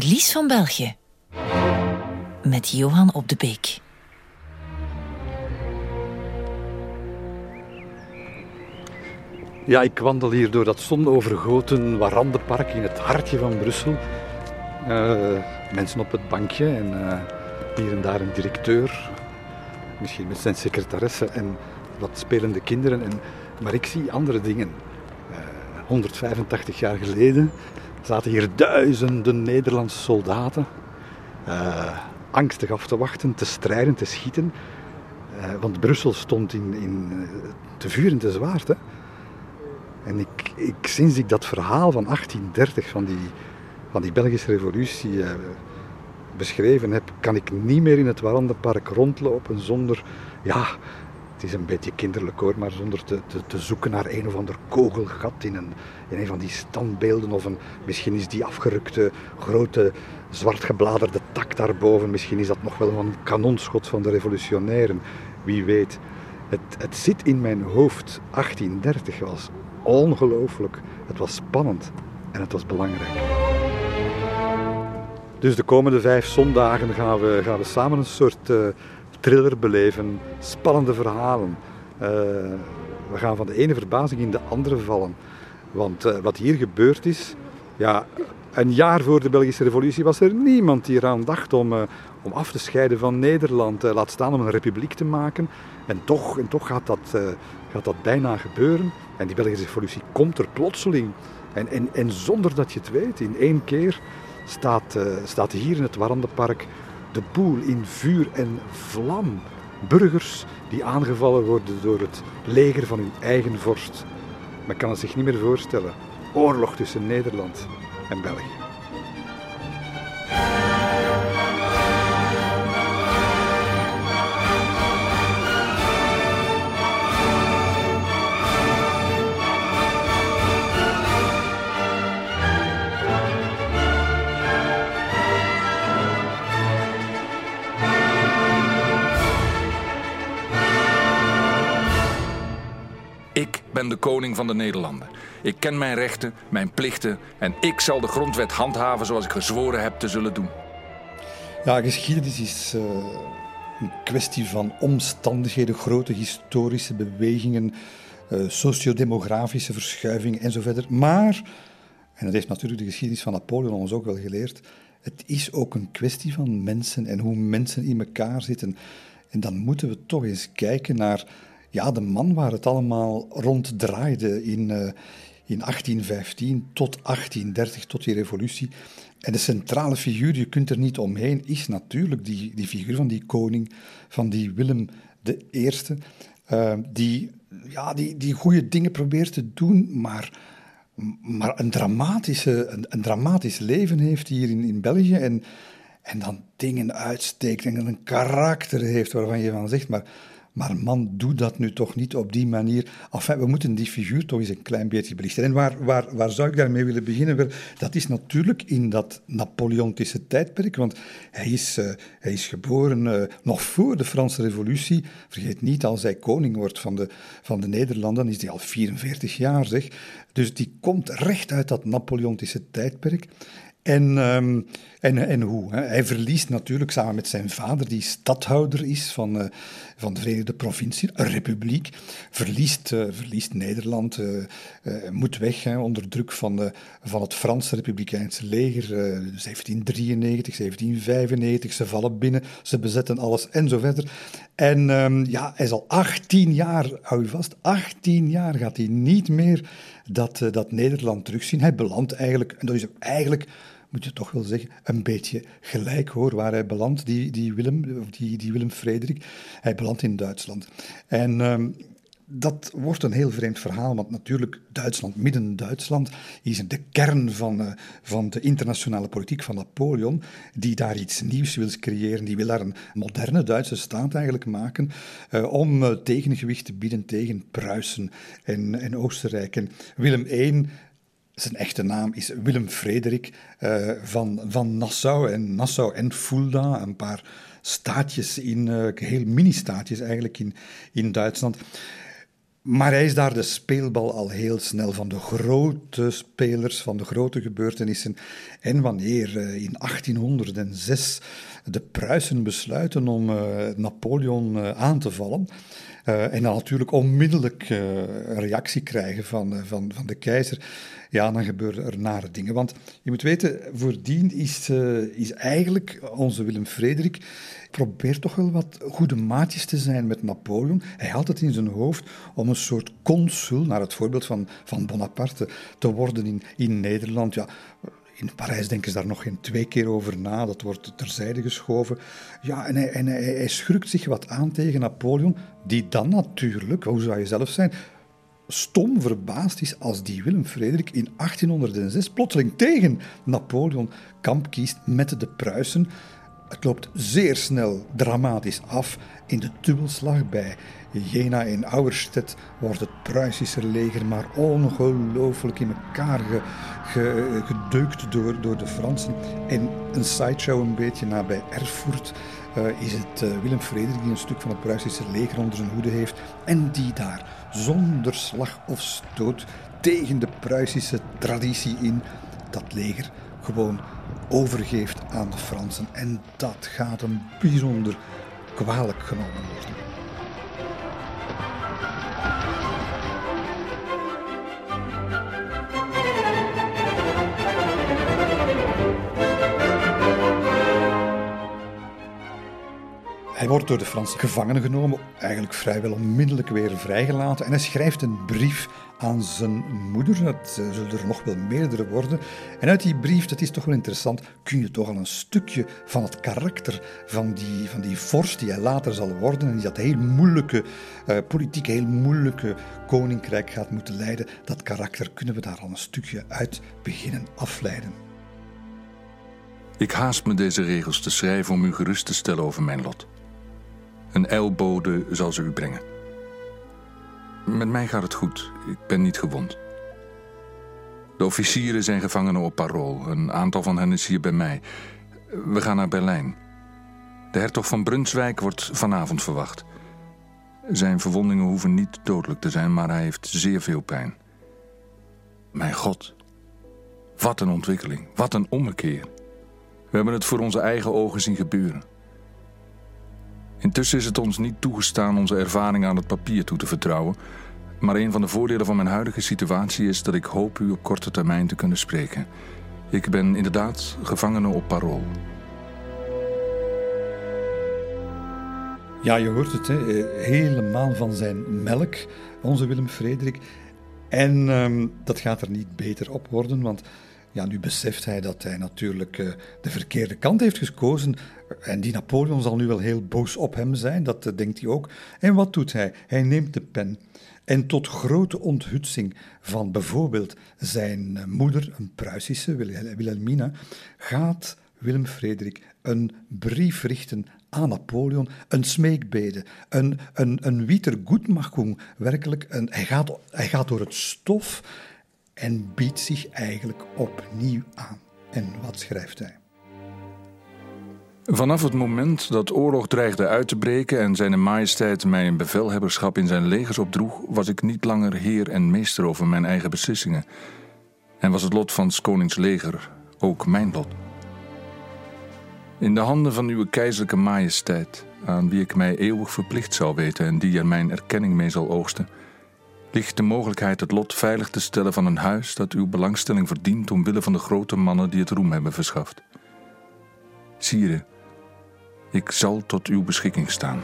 verlies van België. Met Johan op de Beek. Ja, ik wandel hier door dat zonovergoten Warandenpark in het hartje van Brussel. Uh, mensen op het bankje en uh, hier en daar een directeur. Misschien met zijn secretaresse en wat spelende kinderen. En, maar ik zie andere dingen. Uh, eh, 185 jaar geleden zaten hier duizenden Nederlandse soldaten. angstig af te wachten, te strijden, te schieten. want Brussel stond in, in te vuur en te zwaard. Hè? En ik, ik, sinds ik dat verhaal van 1830, van die, van die Belgische revolutie eh, beschreven heb, kan ik niet meer in het Warandenpark rondlopen zonder, ja, het is een beetje kinderlijk hoor, maar zonder te, te, te, zoeken naar een of ander kogelgat in een, in een van die standbeelden. Of een, misschien is die afgerukte grote zwart gebladerde tak daarboven, misschien is dat nog wel een kanonschot van de revolutionairen, wie weet. Het, het zit in mijn hoofd. 1830 was ongelooflijk. Het was spannend en het was belangrijk. Dus de komende vijf zondagen gaan we, gaan we samen een soort uh, thriller beleven. Spannende verhalen. Uh, we gaan van de ene verbazing in de andere vallen. Want uh, wat hier gebeurd is, ja, een jaar voor de Belgische Revolutie was er niemand die eraan dacht om, om af te scheiden van Nederland. laat staan om een republiek te maken. En toch, en toch gaat, dat, gaat dat bijna gebeuren. En die Belgische revolutie komt er plotseling. En, en, en zonder dat je het weet, in één keer staat, staat hier in het Warandenpark de boel in vuur en vlam. Burgers die aangevallen worden door het leger van hun eigen vorst. Men kan het zich niet meer voorstellen. Oorlog tussen Nederland en België. Ben de koning van de Nederlanden. Ik ken mijn rechten, mijn plichten en ik zal de grondwet handhaven zoals ik gezworen heb te zullen doen. Ja, geschiedenis is uh, een kwestie van omstandigheden, grote historische bewegingen, uh, sociodemografische verschuivingen en zo verder. Maar, en dat heeft natuurlijk de geschiedenis van Napoleon ons ook wel geleerd, het is ook een kwestie van mensen en hoe mensen in elkaar zitten. En dan moeten we toch eens kijken naar ja, de man waar het allemaal rond draaide in, uh, in 1815 tot 1830, tot die revolutie. En de centrale figuur, je kunt er niet omheen, is natuurlijk die, die figuur van die koning, van die Willem I, uh, die, ja, die, die goede dingen probeert te doen, maar, maar een, dramatische, een dramatisch leven heeft hier in, in België. En, en dan dingen uitsteekt en een karakter heeft waarvan je van zegt, maar maar man, doe dat nu toch niet op die manier. Enfin, we moeten die figuur toch eens een klein beetje belichten. En waar, waar, waar zou ik daarmee willen beginnen? Dat is natuurlijk in dat Napoleontische tijdperk, want hij is, uh, hij is geboren uh, nog voor de Franse Revolutie. Vergeet niet, als hij koning wordt van de, van de Nederlanden, dan is hij al 44 jaar, zeg. Dus die komt recht uit dat Napoleontische tijdperk. En, um, en, en hoe? Hè? Hij verliest natuurlijk samen met zijn vader, die stadhouder is van, uh, van de Verenigde Provincie, een republiek, verliest, uh, verliest Nederland, uh, moet weg onder druk van, van het Franse Republikeinse leger, 1793, 1795, ze vallen binnen, ze bezetten alles en zo verder. En um, ja, hij is al 18 jaar, hou je vast, 18 jaar gaat hij niet meer dat, dat Nederland terugzien. Hij belandt eigenlijk, en dat is eigenlijk moet je toch wel zeggen, een beetje gelijk hoor, waar hij belandt, die, die Willem, die, die Willem Frederik. Hij belandt in Duitsland. En um, dat wordt een heel vreemd verhaal, want natuurlijk Duitsland, midden Duitsland, is de kern van, uh, van de internationale politiek van Napoleon, die daar iets nieuws wil creëren, die wil daar een moderne Duitse staat eigenlijk maken, uh, om uh, tegengewicht te bieden tegen Pruisen en, en Oostenrijk. En Willem I zijn echte naam is Willem Frederik uh, van, van Nassau. En Nassau en Fulda, een paar staatjes in, uh, heel mini-staatjes eigenlijk in, in Duitsland. Maar hij is daar de speelbal al heel snel van de grote spelers, van de grote gebeurtenissen. En wanneer eh, in 1806 de Pruisen besluiten om Napoleon aan te vallen, en dan natuurlijk onmiddellijk een reactie krijgen van, van, van de keizer, ja, dan gebeuren er nare dingen. Want je moet weten, voordien is, is eigenlijk onze Willem Frederik probeert toch wel wat goede maatjes te zijn met Napoleon. Hij had het in zijn hoofd om een soort consul, naar het voorbeeld van, van Bonaparte, te worden in, in Nederland. Ja, in Parijs denken ze daar nog geen twee keer over na. Dat wordt terzijde geschoven. Ja, en hij, en hij, hij schurkt zich wat aan tegen Napoleon, die dan natuurlijk, hoe zou je zelf zijn, stom verbaasd is als die Willem Frederik in 1806 plotseling tegen Napoleon kamp kiest met de Pruisen. Het loopt zeer snel dramatisch af. In de dubbelslag bij Jena en Auerstedt wordt het Pruisische leger maar ongelooflijk in elkaar ge, gedeukt door, door de Fransen. En een sideshow een beetje nabij Erfurt uh, is het uh, Willem Frederik die een stuk van het Pruisische leger onder zijn hoede heeft en die daar zonder slag of stoot tegen de Pruisische traditie in dat leger gewoon overgeeft aan de Fransen. En dat gaat hem bijzonder kwalijk genomen worden. Hij wordt door de Fransen gevangen genomen, eigenlijk vrijwel onmiddellijk weer vrijgelaten. En hij schrijft een brief aan zijn moeder. Het zullen er nog wel meerdere worden. En uit die brief, dat is toch wel interessant, kun je toch al een stukje van het karakter van die, van die vorst die hij later zal worden en die dat heel moeilijke, uh, politiek heel moeilijke koninkrijk gaat moeten leiden, dat karakter kunnen we daar al een stukje uit beginnen afleiden. Ik haast me deze regels te schrijven om u gerust te stellen over mijn lot. Een ijlbode zal ze u brengen. Met mij gaat het goed. Ik ben niet gewond. De officieren zijn gevangenen op parool. Een aantal van hen is hier bij mij. We gaan naar Berlijn. De hertog van Brunswijk wordt vanavond verwacht. Zijn verwondingen hoeven niet dodelijk te zijn, maar hij heeft zeer veel pijn. Mijn God, wat een ontwikkeling, wat een ommekeer. We hebben het voor onze eigen ogen zien gebeuren. Intussen is het ons niet toegestaan onze ervaring aan het papier toe te vertrouwen. Maar een van de voordelen van mijn huidige situatie is dat ik hoop u op korte termijn te kunnen spreken. Ik ben inderdaad gevangene op parool. Ja, je hoort het, hè? helemaal van zijn melk, onze Willem Frederik. En ehm, dat gaat er niet beter op worden, want ja, nu beseft hij dat hij natuurlijk uh, de verkeerde kant heeft gekozen. En die Napoleon zal nu wel heel boos op hem zijn, dat uh, denkt hij ook. En wat doet hij? Hij neemt de pen. En tot grote onthutsing van bijvoorbeeld zijn uh, moeder, een Pruisische, Wilhelmina, gaat Willem Frederik een brief richten aan Napoleon, een smeekbede, een, een, een Wiedergutmachung, werkelijk. Een, hij, gaat, hij gaat door het stof en biedt zich eigenlijk opnieuw aan. En wat schrijft hij? Vanaf het moment dat oorlog dreigde uit te breken en zijn majesteit mij een bevelhebberschap in zijn legers opdroeg, was ik niet langer heer en meester over mijn eigen beslissingen. En was het lot van s leger ook mijn lot. In de handen van uw keizerlijke majesteit, aan wie ik mij eeuwig verplicht zal weten en die er mijn erkenning mee zal oogsten, ligt de mogelijkheid het lot veilig te stellen van een huis dat uw belangstelling verdient omwille van de grote mannen die het roem hebben verschaft. Sire, ik zal tot uw beschikking staan.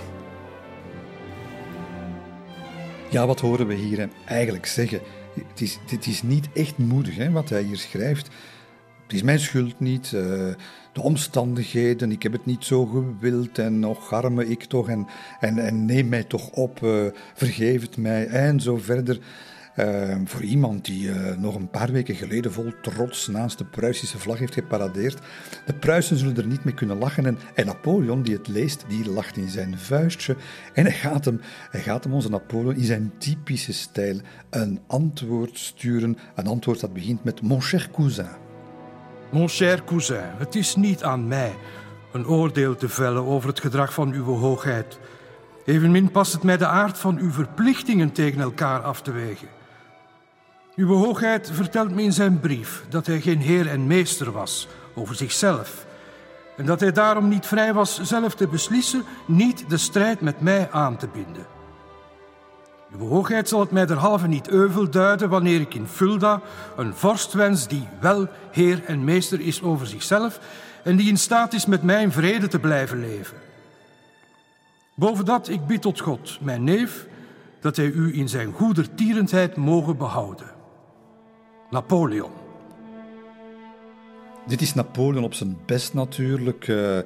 Ja, wat horen we hier eigenlijk zeggen? Het is, het is niet echt moedig hè, wat hij hier schrijft. Het is mijn schuld niet. Uh, de omstandigheden, ik heb het niet zo gewild en nog arme ik toch en, en, en neem mij toch op, uh, vergeef het mij en zo verder. Uh, voor iemand die uh, nog een paar weken geleden vol trots naast de Pruisische vlag heeft geparadeerd. De Pruisen zullen er niet mee kunnen lachen. En, en, Napoleon, die het leest, die lacht in zijn vuistje. En hij gaat, hem, hij gaat hem, onze Napoleon, in zijn typische stijl een antwoord sturen. Een antwoord dat begint met Mon cher cousin. Mon cher cousin, het is niet aan mij een oordeel te vellen over het gedrag van uw hoogheid. Evenmin past het mij de aard van uw verplichtingen tegen elkaar af te wegen. Uw hoogheid vertelt me in zijn brief dat hij geen heer en meester was over zichzelf en dat hij daarom niet vrij was zelf te beslissen niet de strijd met mij aan te binden. Uw hoogheid zal het mij derhalve niet euvel duiden wanneer ik in Fulda een vorst wens die wel heer en meester is over zichzelf en die in staat is met mij in vrede te blijven leven. Boven dat, ik bid tot God, mijn neef, dat hij u in zijn goedertierendheid mogen behouden. Napoleon. Dit is Napoleon op zijn best natuurlijk. Uh,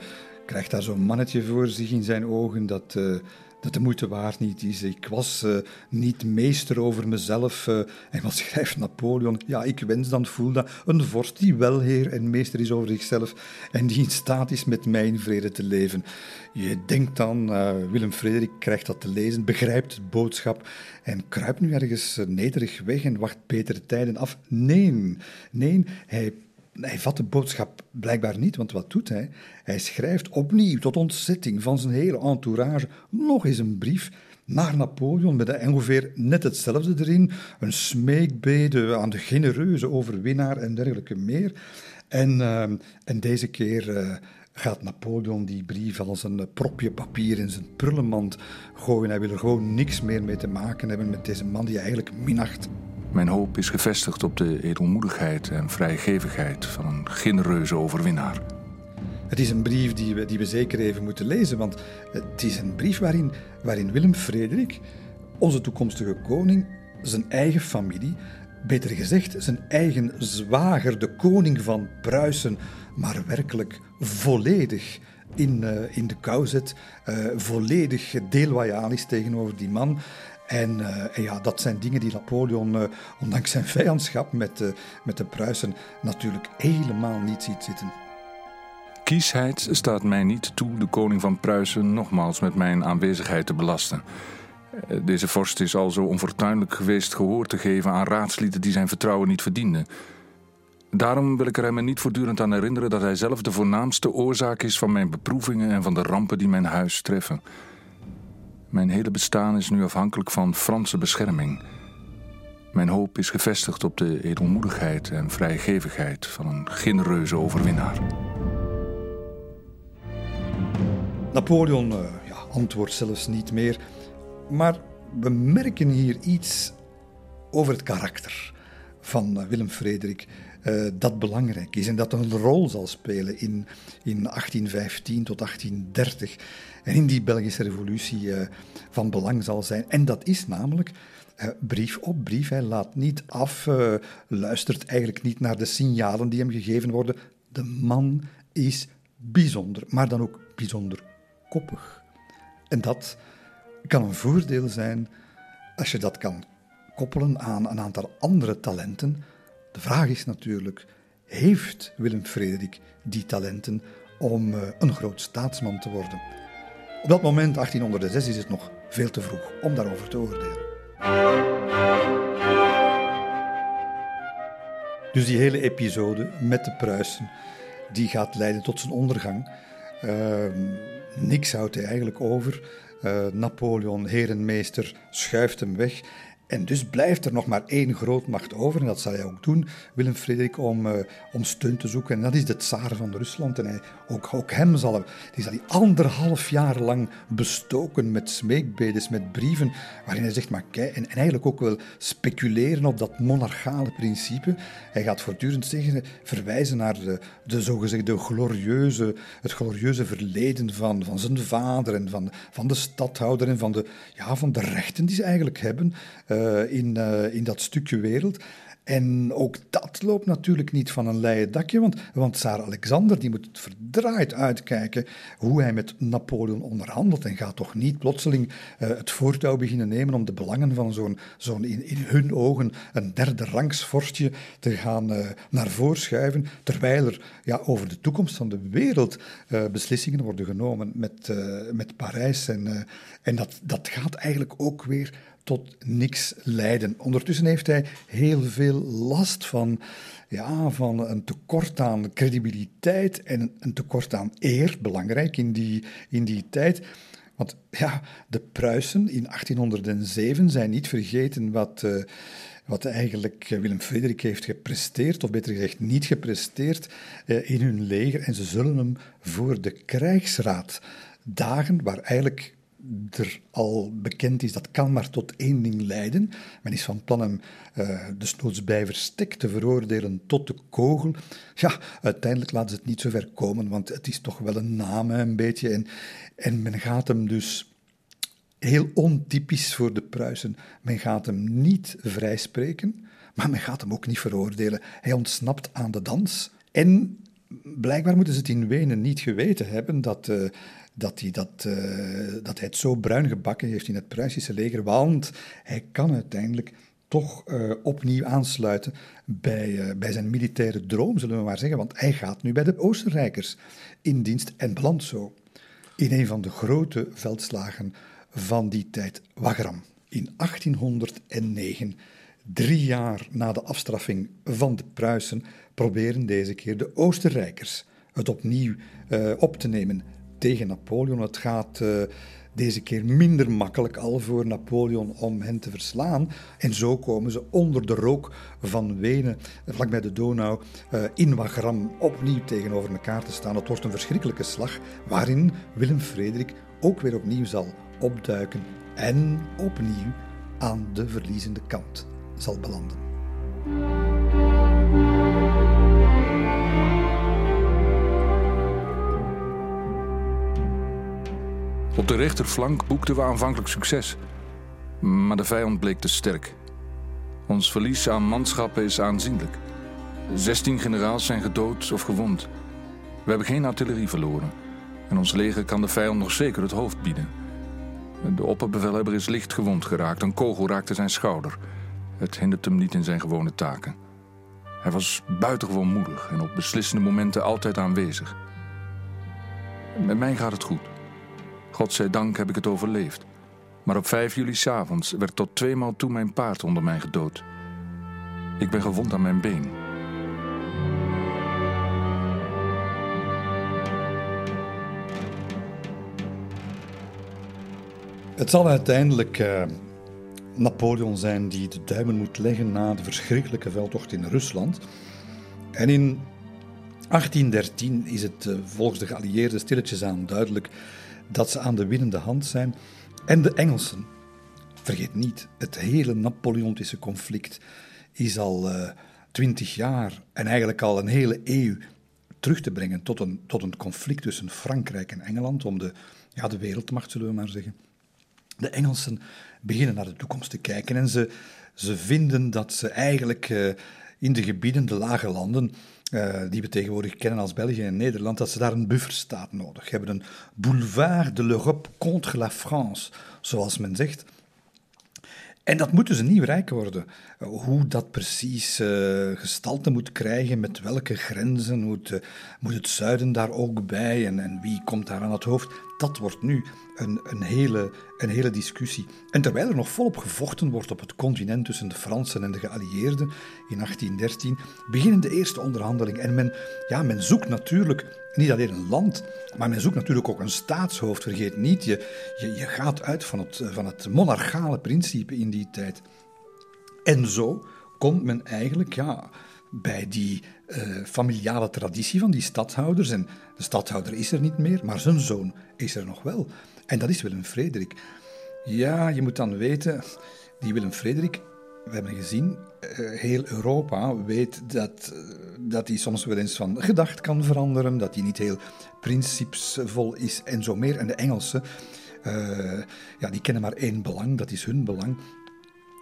krijgt daar zo'n mannetje voor zich in zijn ogen dat, uh, dat de moeite waard niet is. Ik was uh, niet meester over mezelf. en wat schrijft Napoleon? Ja, ik wens dan, voel dat, een vorst die wel heer en meester is over zichzelf en die in staat is met mij in vrede te leven. Je denkt dan, Willem Frederik krijgt dat te lezen, begrijpt het boodschap en kruipt nu ergens nederig weg en wacht betere tijden af. Nee, nee, hij hij vat de boodschap blijkbaar niet, want wat doet hij? Hij schrijft opnieuw, tot ontzetting van zijn hele entourage, nog eens een brief naar Napoleon met ongeveer net hetzelfde erin. Een smeekbede aan de genereuze overwinnaar en dergelijke meer. En, uh, en deze keer uh, gaat Napoleon die brief als een propje papier in zijn prullenmand gooien. Hij wil er gewoon niks meer mee te maken hebben met deze man die eigenlijk minacht. Mijn hoop is gevestigd op de edelmoedigheid en vrijgevigheid van een genereuze overwinnaar. Het is een brief die we, die we zeker even moeten lezen, want het is een brief waarin, waarin Willem Frederik, onze toekomstige koning, zijn eigen familie, beter gezegd zijn eigen zwager, de koning van Pruisen, maar werkelijk volledig in, uh, in de kou zet, uh, volledig deelwayaal is tegenover die man. En, uh, en, ja, dat zijn dingen die Napoleon, uh, ondanks zijn vijandschap met, uh, met de Pruisen, natuurlijk helemaal niet ziet zitten. Kiesheid staat mij niet toe de koning van Pruisen nogmaals met mijn aanwezigheid te belasten. Deze vorst is al zo onfortuinlijk geweest gehoor te geven aan raadslieden die zijn vertrouwen niet verdienden. Daarom wil ik er hem niet voortdurend aan herinneren dat hij zelf de voornaamste oorzaak is van mijn beproevingen en van de rampen die mijn huis treffen. Mijn hele bestaan is nu afhankelijk van Franse bescherming. Mijn hoop is gevestigd op de edelmoedigheid en vrijgevigheid van een genereuze overwinnaar. Napoleon uh, ja, antwoordt zelfs niet meer, maar we merken hier iets over het karakter van uh, Willem Frederik. Uh, dat belangrijk is en dat een rol zal spelen in, in 1815 tot 1830 en in die Belgische revolutie uh, van belang zal zijn. En dat is namelijk uh, brief op brief. Hij laat niet af, luistert eigenlijk niet naar de signalen die hem gegeven worden. De man is bijzonder, maar dan ook bijzonder koppig. En dat kan een voordeel zijn als je dat kan koppelen aan een aantal andere talenten de vraag is natuurlijk, heeft Willem Frederik die talenten om een groot staatsman te worden? Op dat moment, 1806, is het nog veel te vroeg om daarover te oordelen. Dus die hele episode met de Pruisen, die gaat leiden tot zijn ondergang. Uh, niks houdt hij eigenlijk over. Uh, Napoleon, herenmeester, schuift hem weg. En dus blijft er nog maar één grootmacht over, en dat zal hij ook doen, Willem Frederik, om, uh, om steun te zoeken. En dat is de tsaar van Rusland. En hij, ook, ook hem zal, die zal hij anderhalf jaar lang bestoken met smeekbedes, met brieven, waarin hij zegt, maar kijk, en, en eigenlijk ook wel speculeren op dat monarchale principe. Hij gaat voortdurend zeggen, verwijzen naar de, de zogezegde glorieuze, het glorieuze verleden van, van zijn vader en van, van de stadhouder en van de, ja, van de rechten die ze eigenlijk hebben. Uh, in, uh, in dat stukje wereld. En ook dat loopt natuurlijk niet van een leien dakje, want, want Tsar Alexander die moet verdraaid uitkijken hoe hij met Napoleon onderhandelt en gaat toch niet plotseling uh, het voortouw beginnen nemen om de belangen van zo'n zo'n in, in, hun ogen een derde rangs vorstje te gaan uh, naar voren schuiven, terwijl er ja, over de toekomst van de wereld beslissingen worden genomen met, met Parijs. En, en dat, dat gaat eigenlijk ook weer tot niks leiden. Ondertussen heeft hij heel veel last van, ja, van een tekort aan credibiliteit en een tekort aan eer, belangrijk in die, in die tijd. Want ja, de Pruisen in 1807 zijn niet vergeten wat, uh, wat eigenlijk Willem Frederik heeft gepresteerd, of beter gezegd niet gepresteerd, uh, in hun leger. En ze zullen hem voor de krijgsraad dagen, waar eigenlijk er al bekend is, dat kan maar tot één ding leiden. Men is van plan hem uh, desnoods bij verstek te veroordelen tot de kogel. Ja, uiteindelijk laten ze het niet zo ver komen, want het is toch wel een naam, een beetje. En, en men gaat hem dus heel ontypisch voor de Pruisen. Men gaat hem niet vrijspreken, maar men gaat hem ook niet veroordelen. Hij ontsnapt aan de dans. En blijkbaar moeten ze het in Wenen niet geweten hebben dat, uh, dat, hij dat, uh, dat hij het zo bruin gebakken heeft in het Pruisische leger, want hij kan uiteindelijk toch uh, opnieuw aansluiten bij, bij zijn militaire droom, zullen we maar zeggen, want hij gaat nu bij de Oostenrijkers in dienst en belandt zo in een van de grote veldslagen van die tijd, Wagram. In 1809, drie jaar na de afstraffing van de Pruisen, proberen deze keer de Oostenrijkers het opnieuw op te nemen tegen Napoleon. Het gaat uh, deze keer minder makkelijk al voor Napoleon om hen te verslaan. En zo komen ze onder de rook van Wenen, vlakbij de Donau, uh, in Wagram opnieuw tegenover elkaar te staan. Het wordt een verschrikkelijke slag waarin Willem Frederik ook weer opnieuw zal opduiken en opnieuw aan de verliezende kant zal belanden. Op de rechterflank boekten we aanvankelijk succes, maar de vijand bleek te sterk. Ons verlies aan manschappen is aanzienlijk. 16 generaals zijn gedood of gewond. We hebben geen artillerie verloren en ons leger kan de vijand nog zeker het hoofd bieden. De opperbevelhebber is licht gewond geraakt. Een kogel raakte zijn schouder. Het hindert hem niet in zijn gewone taken. Hij was buitengewoon moedig en op beslissende momenten altijd aanwezig. Met mij gaat het goed. Godzijdank heb ik het overleefd. Maar op 5 juli s'avonds werd tot tweemaal toe mijn paard onder mij gedood. Ik ben gewond aan mijn been. Het zal uiteindelijk uh, Napoleon zijn die de duimen moet leggen na de verschrikkelijke veldtocht in Rusland. En in 1813 is het uh, volgens de geallieerden stilletjes aan duidelijk dat ze aan de winnende hand zijn. En de Engelsen, vergeet niet, het hele Napoleontische conflict is al uh, twintig jaar en eigenlijk al een hele eeuw terug te brengen tot een, tot een conflict tussen Frankrijk en Engeland om de, ja, de wereldmacht, zullen we maar zeggen. De Engelsen beginnen naar de toekomst te kijken en ze, ze vinden dat ze eigenlijk uh, in de gebieden, de lage landen, uh, die we tegenwoordig kennen als België en Nederland, dat ze daar een bufferstaat nodig hebben. Een boulevard de l'Europe contre la France, zoals men zegt. En dat moet dus een nieuw rijk worden. Hoe dat precies uh, gestalte moet krijgen, met welke grenzen, moet, moet het zuiden daar ook bij en, en wie komt daar aan het hoofd, dat wordt nu een, een, hele, een hele discussie. En terwijl er nog volop gevochten wordt op het continent tussen de Fransen en de geallieerden in 1813, beginnen de eerste onderhandelingen. En men, ja, men zoekt natuurlijk niet alleen een land, maar men zoekt natuurlijk ook een staatshoofd. Vergeet niet, je, je, je gaat uit van het, van het monarchale principe in die tijd. En zo komt men eigenlijk ja, bij die uh, familiale traditie van die stadhouders. En de stadhouder is er niet meer, maar zijn zoon is er nog wel. En dat is Willem Frederik. Ja, je moet dan weten, die Willem Frederik, we hebben gezien, uh, heel Europa weet dat, uh, dat hij soms wel eens van gedacht kan veranderen, dat hij niet heel principesvol is en zo meer. En de Engelsen, ja, die kennen maar één belang, dat is hun belang.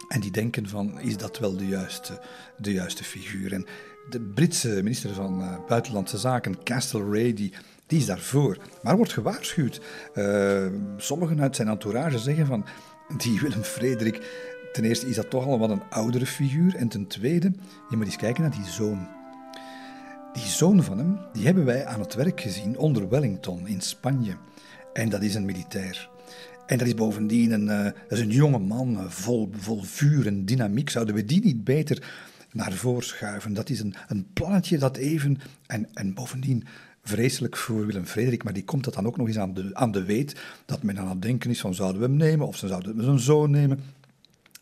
En die denken van, is dat wel de juiste, de juiste figuur? En de Britse minister van Buitenlandse Zaken, Castlereagh, die die is daarvoor. Maar wordt gewaarschuwd. Uh, sommigen uit zijn entourage zeggen van, die Willem Frederik, ten eerste is dat toch al wat een oudere figuur. En ten tweede, je moet eens kijken naar die zoon. Die zoon van hem, die hebben wij aan het werk gezien onder Wellington in Spanje. En dat is een militair. En dat is bovendien een, uh, dat is een jonge man, uh, vol, vol vuur en dynamiek. Zouden we die niet beter naar voren schuiven? Dat is een, een plannetje dat even... En, en bovendien, vreselijk voor Willem Frederik, maar die komt dat dan ook nog eens aan de, aan de weet, dat men aan het denken is van zouden we hem nemen of zouden we zijn zoon nemen.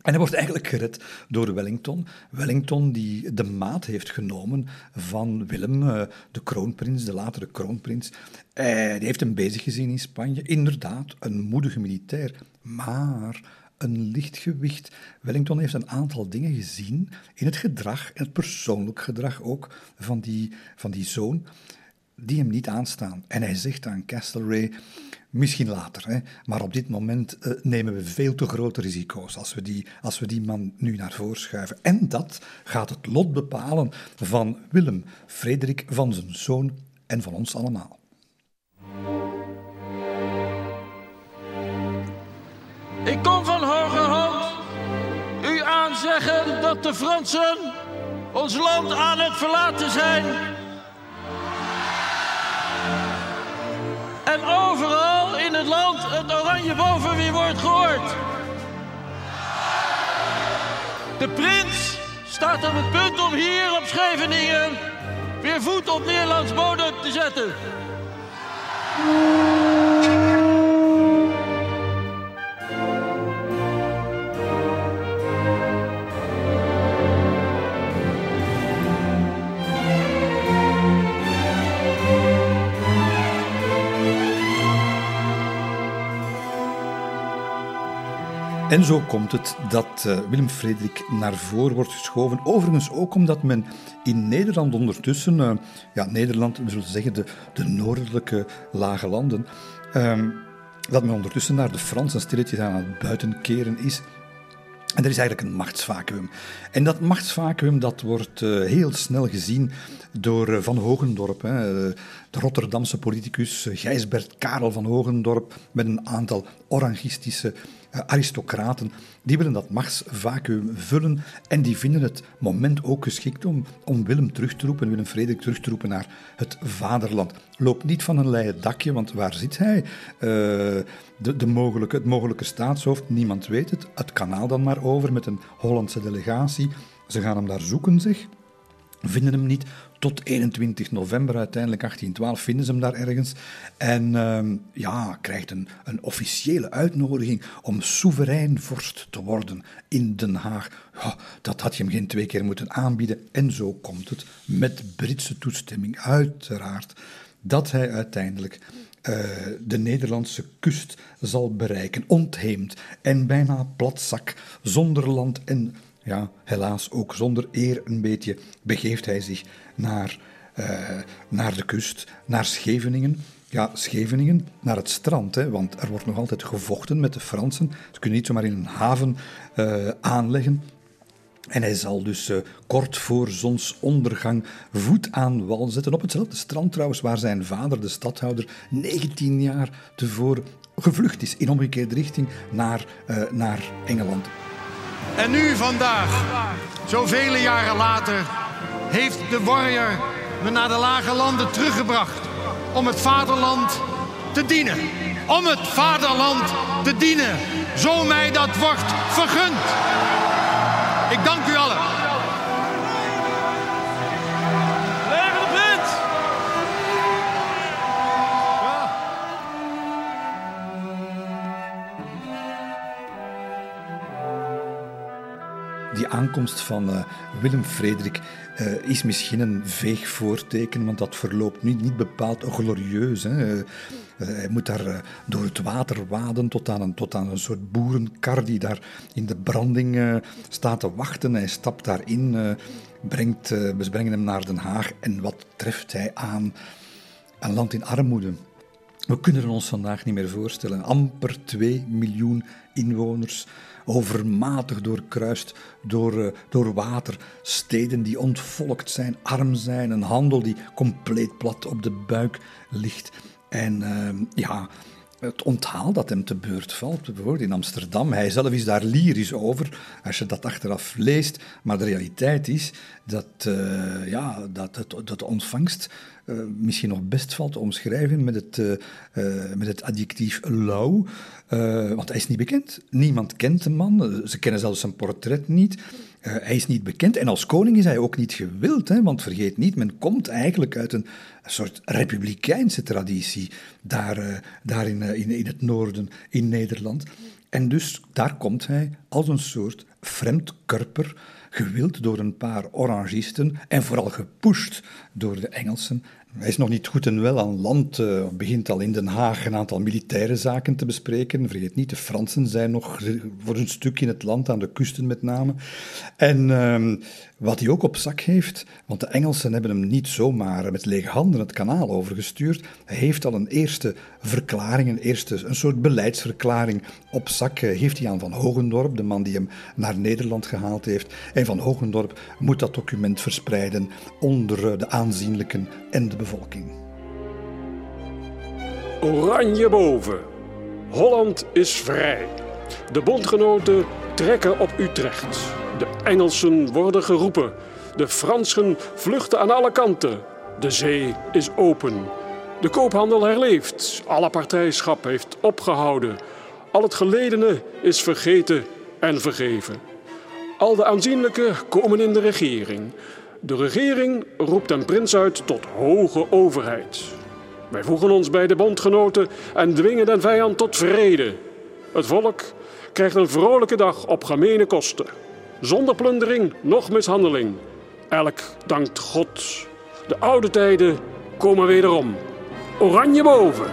En hij wordt eigenlijk gered door Wellington. Wellington die de maat heeft genomen van Willem, eh, de kroonprins, de latere kroonprins. Eh, die heeft hem bezig gezien in Spanje. Inderdaad, een moedige militair, maar een lichtgewicht. Wellington heeft een aantal dingen gezien in het gedrag, en het persoonlijk gedrag ook, van die, van die zoon, die hem niet aanstaan. En hij zegt aan Castlereagh, misschien later, hè, maar op dit moment uh, nemen we veel te grote risico's als we, die, als we die man nu naar voren schuiven. En dat gaat het lot bepalen van Willem, Frederik, van zijn zoon en van ons allemaal. Ik kom van hoge hand u aanzeggen dat de Fransen ons land aan het verlaten zijn. En overal het land het oranje bovenweer wordt gehoord. De prins staat op het punt om hier op Scheveningen weer voet op Nederlands bodem te zetten. En zo komt het dat uh, Willem Frederik naar voren wordt geschoven. Overigens ook omdat men in Nederland ondertussen, uh, ja, Nederland, we zullen zeggen de, de noordelijke lage landen, uh, dat men ondertussen naar de Fransen stilletjes aan het buitenkeren is. En er is eigenlijk een machtsvacuum. En dat machtsvacuum dat wordt uh, heel snel gezien door Van Hogendorp, de Rotterdamse politicus Gijsbert Karel van Hogendorp, met een aantal orangistische aristocraten. Die willen dat machtsvacuum vullen en die vinden het moment ook geschikt om, om Willem terug te roepen, Willem Frederik terug te roepen naar het vaderland. Loopt niet van een leien dakje, want waar zit hij? de, de mogelijke, het mogelijke staatshoofd, niemand weet het. Het kanaal dan maar over met een Hollandse delegatie. Ze gaan hem daar zoeken, zeg. Vinden hem niet. Tot 21 november uiteindelijk 1812 vinden ze hem daar ergens. En uh, ja, krijgt een, een officiële uitnodiging om soeverein vorst te worden in Den Haag. Dat had je hem geen twee keer moeten aanbieden. En zo komt het, met Britse toestemming uiteraard, dat hij uiteindelijk uh, de Nederlandse kust zal bereiken, ontheemd en bijna platzak, zonder land en ja, helaas ook zonder eer een beetje, begeeft hij zich naar, uh, naar de kust, naar Scheveningen. Ja, Scheveningen, naar het strand, hè, want er wordt nog altijd gevochten met de Fransen. Ze kunnen niet zomaar in een haven uh, aanleggen. En hij zal dus uh, kort voor zonsondergang voet aan wal zetten. Op hetzelfde strand trouwens waar zijn vader, de stadhouder, 19 jaar tevoren gevlucht is in omgekeerde richting naar, naar Engeland. En nu vandaag, zoveel jaren later, heeft de warrior me naar de lage landen teruggebracht om het vaderland te dienen. Om het vaderland te dienen, zo mij dat wordt vergund. Ik dank u Die aankomst van uh, Willem Frederik uh, is misschien een veeg voorteken, want dat verloopt niet, niet bepaald glorieus. Hè. Uh, hij moet daar door het water waden tot aan, een, tot aan een soort boerenkar die daar in de branding staat te wachten. Hij stapt daarin, brengt, we brengen hem naar Den Haag en wat treft hij aan? Een land in armoede. We kunnen ons vandaag niet meer voorstellen. Amper 2 miljoen inwoners, overmatig doorkruist door, uh, door water. Steden die ontvolkt zijn, arm zijn, een handel die compleet plat op de buik ligt. En uh, ja, het onthaal dat hem te beurt valt, bijvoorbeeld in Amsterdam. Hij zelf is daar lyrisch over, als je dat achteraf leest. Maar de realiteit is dat, uh, ja, dat, het, dat de ontvangst uh, misschien nog best valt te omschrijven met het, uh, met het adjectief lauw. want hij is niet bekend. Niemand kent de man. Ze kennen zelfs zijn portret niet. hij is niet bekend en als koning is hij ook niet gewild, hè, want vergeet niet, men komt eigenlijk uit een, soort republikeinse traditie daar, daar in, in, in het noorden, in Nederland. En dus daar komt hij als een soort vreemdkurper, gewild door een paar orangisten en vooral gepusht door de Engelsen hij is nog niet goed en wel aan land, uh, begint al in Den Haag een aantal militaire zaken te bespreken. Vergeet niet, de Fransen zijn nog voor een stuk in het land, aan de kusten met name. En uh, wat hij ook op zak heeft, want de Engelsen hebben hem niet zomaar met lege handen het kanaal overgestuurd. Hij heeft al een eerste verklaring, een, eerste, een soort beleidsverklaring op zak. Uh, heeft hij aan Van Hogendorp, de man die hem naar Nederland gehaald heeft. En Van Hogendorp moet dat document verspreiden onder uh, de aanzienlijken en de bevolking. Oranje boven. Holland is vrij. De bondgenoten trekken op Utrecht. De Engelsen worden geroepen. De Fransen vluchten aan alle kanten. De zee is open. De koophandel herleeft. Alle partijschap heeft opgehouden. Al het geledene is vergeten en vergeven. Al de aanzienlijke komen in de regering. De regering roept een prins uit tot hoge overheid. Wij voegen ons bij de bondgenoten en dwingen den vijand tot vrede. Het volk krijgt een vrolijke dag op gemene kosten. Zonder plundering, noch mishandeling. Elk dankt God. De oude tijden komen wederom. Oranje boven!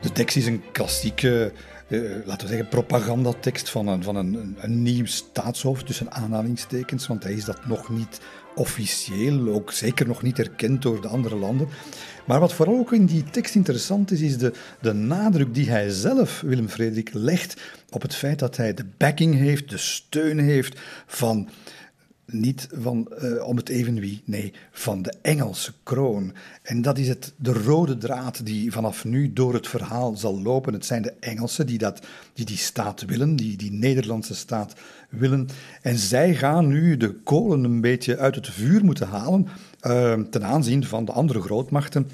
De tekst is een klassieke uh, laten we zeggen, propagandatekst van, een, van een, een, nieuw staatshoofd, tussen aanhalingstekens, want hij is dat nog niet officieel, ook zeker nog niet erkend door de andere landen. Maar wat vooral ook in die tekst interessant is, is de, de nadruk die hij zelf, Willem Frederik, legt op het feit dat hij de backing heeft, de steun heeft van niet van uh, om het even wie, nee, van de Engelse kroon. En dat is het, de rode draad die vanaf nu door het verhaal zal lopen. Het zijn de Engelsen die, dat, die die staat willen, die die Nederlandse staat willen. En zij gaan nu de kolen een beetje uit het vuur moeten halen uh, ten aanzien van de andere grootmachten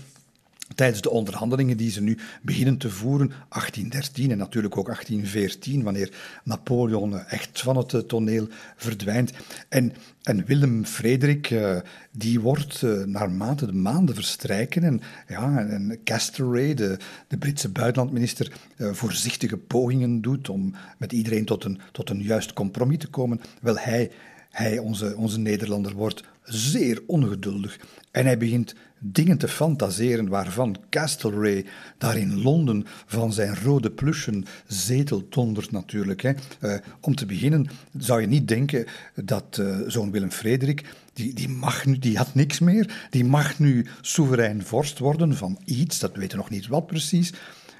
tijdens de onderhandelingen die ze nu beginnen te voeren, 1813 en natuurlijk ook 1814, wanneer Napoleon echt van het eh, toneel verdwijnt. En, en Willem Frederik, uh, die wordt uh, naarmate de maanden verstrijken en, ja, en Castlereagh, de, de Britse buitenlandminister, voorzichtige pogingen doet om met iedereen tot een, tot een juist compromis te komen, wel hij, hij onze, onze Nederlander, wordt zeer ongeduldig en hij begint dingen te fantaseren waarvan Castlereagh daar in Londen van zijn rode plushen zetel dondert natuurlijk. Hè. Uh, om te beginnen zou je niet denken dat uh, zo'n Willem Frederik, die, die, mag nu, die had niks meer, die mag nu soeverein vorst worden van iets, dat weten we nog niet wat precies.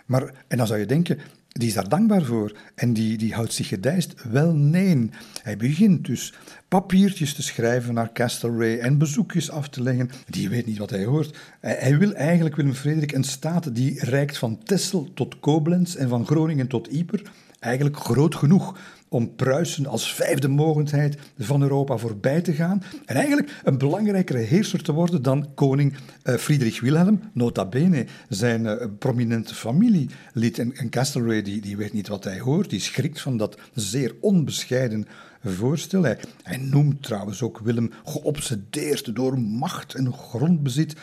Maar, en dan zou je denken, die is daar dankbaar voor en die, die houdt zich gedijst. Wel, nee. Hij begint dus papiertjes te schrijven naar Castlereagh en bezoekjes af te leggen. Die weet niet wat hij hoort. Hij, wil eigenlijk, Willem Frederik, een staat die reikt van Texel tot Koblenz en van Groningen tot Yper. Eigenlijk groot genoeg om Pruisen als vijfde mogendheid van Europa voorbij te gaan en eigenlijk een belangrijkere heerser te worden dan koning uh, Friedrich Wilhelm, nota bene zijn uh, prominente familielid. En Castlereagh die, die weet niet wat hij hoort, die schrikt van dat zeer onbescheiden voorstel. Hij, hij noemt trouwens ook Willem geobsedeerd door macht en grondbezit.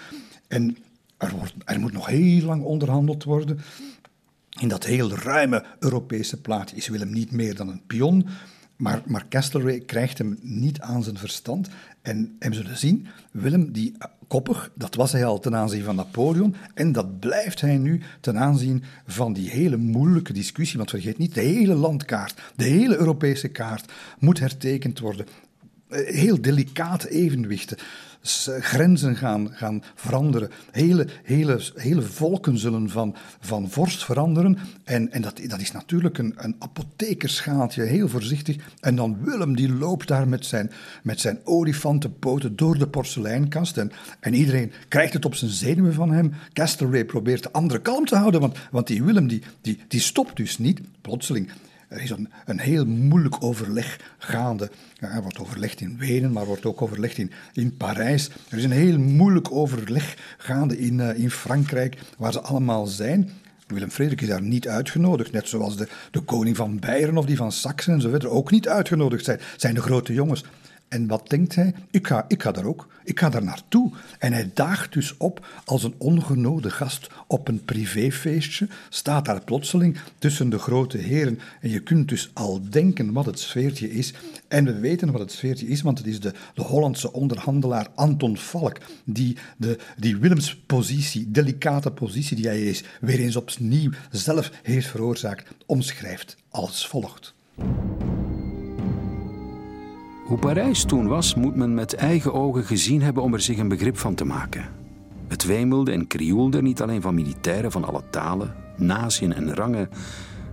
En er, wordt, er moet nog heel lang onderhandeld worden. In dat heel ruime Europese plaatje is Willem niet meer dan een pion. Maar, maar Castlereagh krijgt hem niet aan zijn verstand. En, en we zullen zien, Willem, die koppig, dat was hij al ten aanzien van Napoleon. En dat blijft hij nu ten aanzien van die hele moeilijke discussie. Want vergeet niet, de hele landkaart, de hele Europese kaart moet hertekend worden. Eh, heel delicate evenwichten grenzen gaan, gaan veranderen. Hele, hele, hele volken zullen van, van vorst veranderen. En, en dat, dat is natuurlijk een, een apothekerschaaltje, heel voorzichtig. En dan Willem, die loopt daar met zijn, met zijn olifantenpoten door de porseleinkast. En, en iedereen krijgt het op zijn zenuwen van hem. Castlereagh probeert de andere kalm te houden, want, want die Willem die, die, die stopt dus niet. Plotseling er is een, een heel moeilijk overleg gaande. Ja, er wordt overlegd in Wenen, maar wordt ook overlegd in, in Parijs. Er is een heel moeilijk overleg gaande in, uh, in Frankrijk, waar ze allemaal zijn. Willem Frederik is daar niet uitgenodigd, net zoals de, de koning van Beieren of die van Saxen en zo verder ook niet uitgenodigd zijn. zijn de grote jongens. En wat denkt hij? Ik ga, ik ga daar ook. Ik ga daar naartoe. En hij daagt dus op als een ongenode gast op een privéfeestje. Staat daar plotseling tussen de grote heren. En je kunt dus al denken wat het sfeertje is. En we weten wat het sfeertje is, want het is de, de Hollandse onderhandelaar Anton Valk. Die, de, die Willems positie, delicate positie die hij is, weer eens opnieuw zelf heeft veroorzaakt, omschrijft als volgt. Hoe Parijs toen was, moet men met eigen ogen gezien hebben om er zich een begrip van te maken. Het wemelde en krioelde niet alleen van militairen van alle talen, naties en rangen,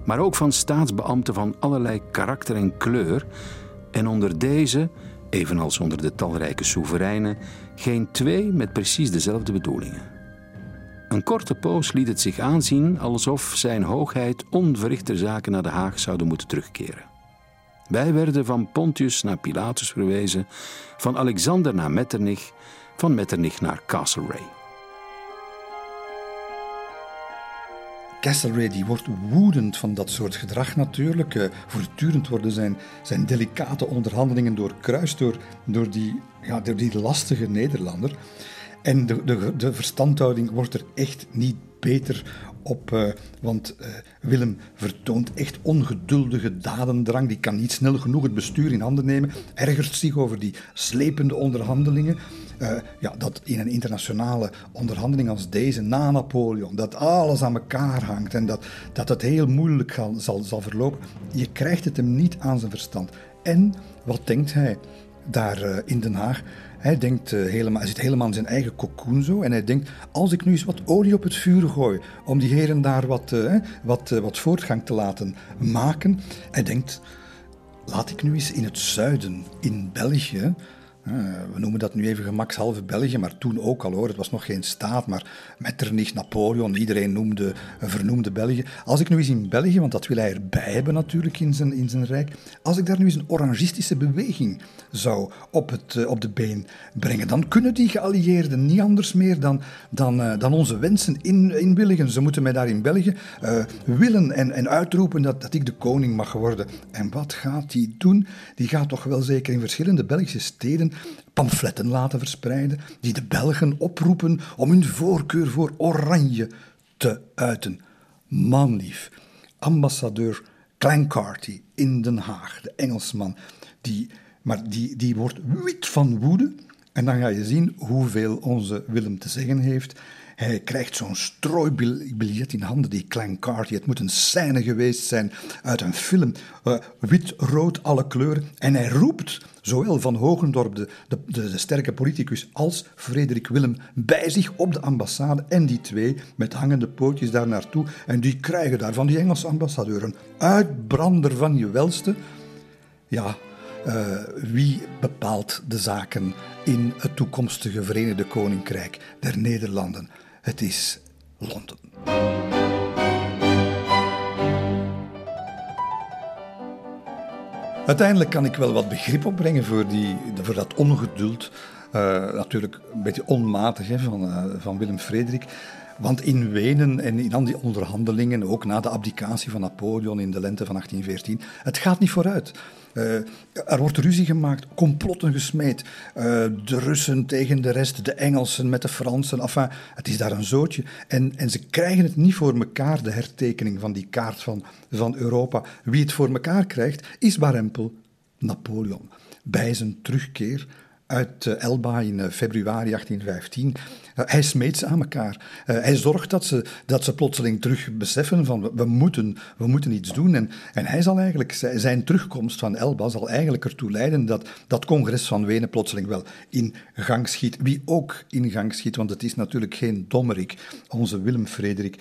maar ook van staatsbeambten van allerlei karakter en kleur. En onder deze, evenals onder de talrijke soevereinen, geen twee met precies dezelfde bedoelingen. Een korte poos liet het zich aanzien alsof zijn hoogheid onverrichter zaken naar de Haag zouden moeten terugkeren. Wij werden van Pontius naar Pilatus verwezen, van Alexander naar Metternich, van Metternich naar Castlereagh. Castlereagh die wordt woedend van dat soort gedrag natuurlijk. Uh, voortdurend worden zijn, zijn delicate onderhandelingen doorkruist door, door, die, ja, door die lastige Nederlander. En de, de, de verstandhouding wordt er echt niet beter op, uh, want uh, Willem vertoont echt ongeduldige dadendrang. Die kan niet snel genoeg het bestuur in handen nemen. Ergert zich over die slepende onderhandelingen. Uh, ja, dat in een internationale onderhandeling als deze, na Napoleon, dat alles aan elkaar hangt en dat, dat het heel moeilijk zal, zal verlopen. Je krijgt het hem niet aan zijn verstand. En wat denkt hij daar in Den Haag? Hij, denkt, uh, helemaal, hij zit helemaal in zijn eigen cocoon zo. En hij denkt, als ik nu eens wat olie op het vuur gooi... om die heren daar wat, uh, wat, uh, wat voortgang te laten maken... Hij denkt, laat ik nu eens in het zuiden, in België... Eh, we noemen dat nu even gemakshalve België, maar toen ook al hoor. Het was nog geen staat, maar Metternich, Napoleon, iedereen noemde, vernoemde België. Als ik nu eens in België, want dat wil hij erbij hebben natuurlijk in zijn, in zijn rijk, als ik daar nu eens een orangistische beweging zou op, het, eh, op de been brengen, dan kunnen die geallieerden niet anders meer dan, dan, uh, dan onze wensen in, inwilligen. Ze moeten mij daar in België willen en, en uitroepen dat, dat ik de koning mag worden. En wat gaat die doen? Die gaat toch wel zeker in verschillende Belgische steden pamfletten laten verspreiden die de Belgen oproepen om hun voorkeur voor oranje te uiten. Manlief, ambassadeur Clancarty in Den Haag, de Engelsman, die, maar die, die wordt wit van woede. En dan ga je zien hoeveel onze Willem te zeggen heeft. Hij krijgt zo'n strooibiljet in handen, die Clancarty. Het moet een scène geweest zijn uit een film. Uh, wit, rood, alle kleuren. En hij roept zowel Van Hogendorp, de, de, de, sterke politicus, als Frederik Willem bij zich op de ambassade. En die twee met hangende pootjes daar naartoe. En die krijgen daar van die Engelse ambassadeur een uitbrander van je welste. Ja, uh, wie bepaalt de zaken in het toekomstige Verenigde Koninkrijk der Nederlanden? Het is Londen. Uiteindelijk kan ik wel wat begrip opbrengen voor, die, voor dat ongeduld. Uh, natuurlijk een beetje onmatig hè, van, uh, van Willem Frederik. Want in Wenen en in al die onderhandelingen, ook na de abdicatie van Napoleon in de lente van 1814, het gaat niet vooruit. Uh, er wordt ruzie gemaakt, complotten gesmeed. Uh, de Russen tegen de rest, de Engelsen met de Fransen. Enfin, het is daar een zootje. En, en ze krijgen het niet voor elkaar, de hertekening van die kaart van, van Europa. Wie het voor elkaar krijgt, is Barempel Napoleon. Bij zijn terugkeer uit eh, Elba in eh, februari 1815. Eh, hij smeet ze aan elkaar. hij zorgt dat ze, dat ze plotseling terug beseffen van we moeten, we moeten iets doen. En, en hij zal eigenlijk, zijn terugkomst van Elba zal eigenlijk ertoe leiden dat dat congres van Wenen plotseling wel in gang schiet. Wie ook in gang schiet, want het is natuurlijk geen dommerik, onze Willem Frederik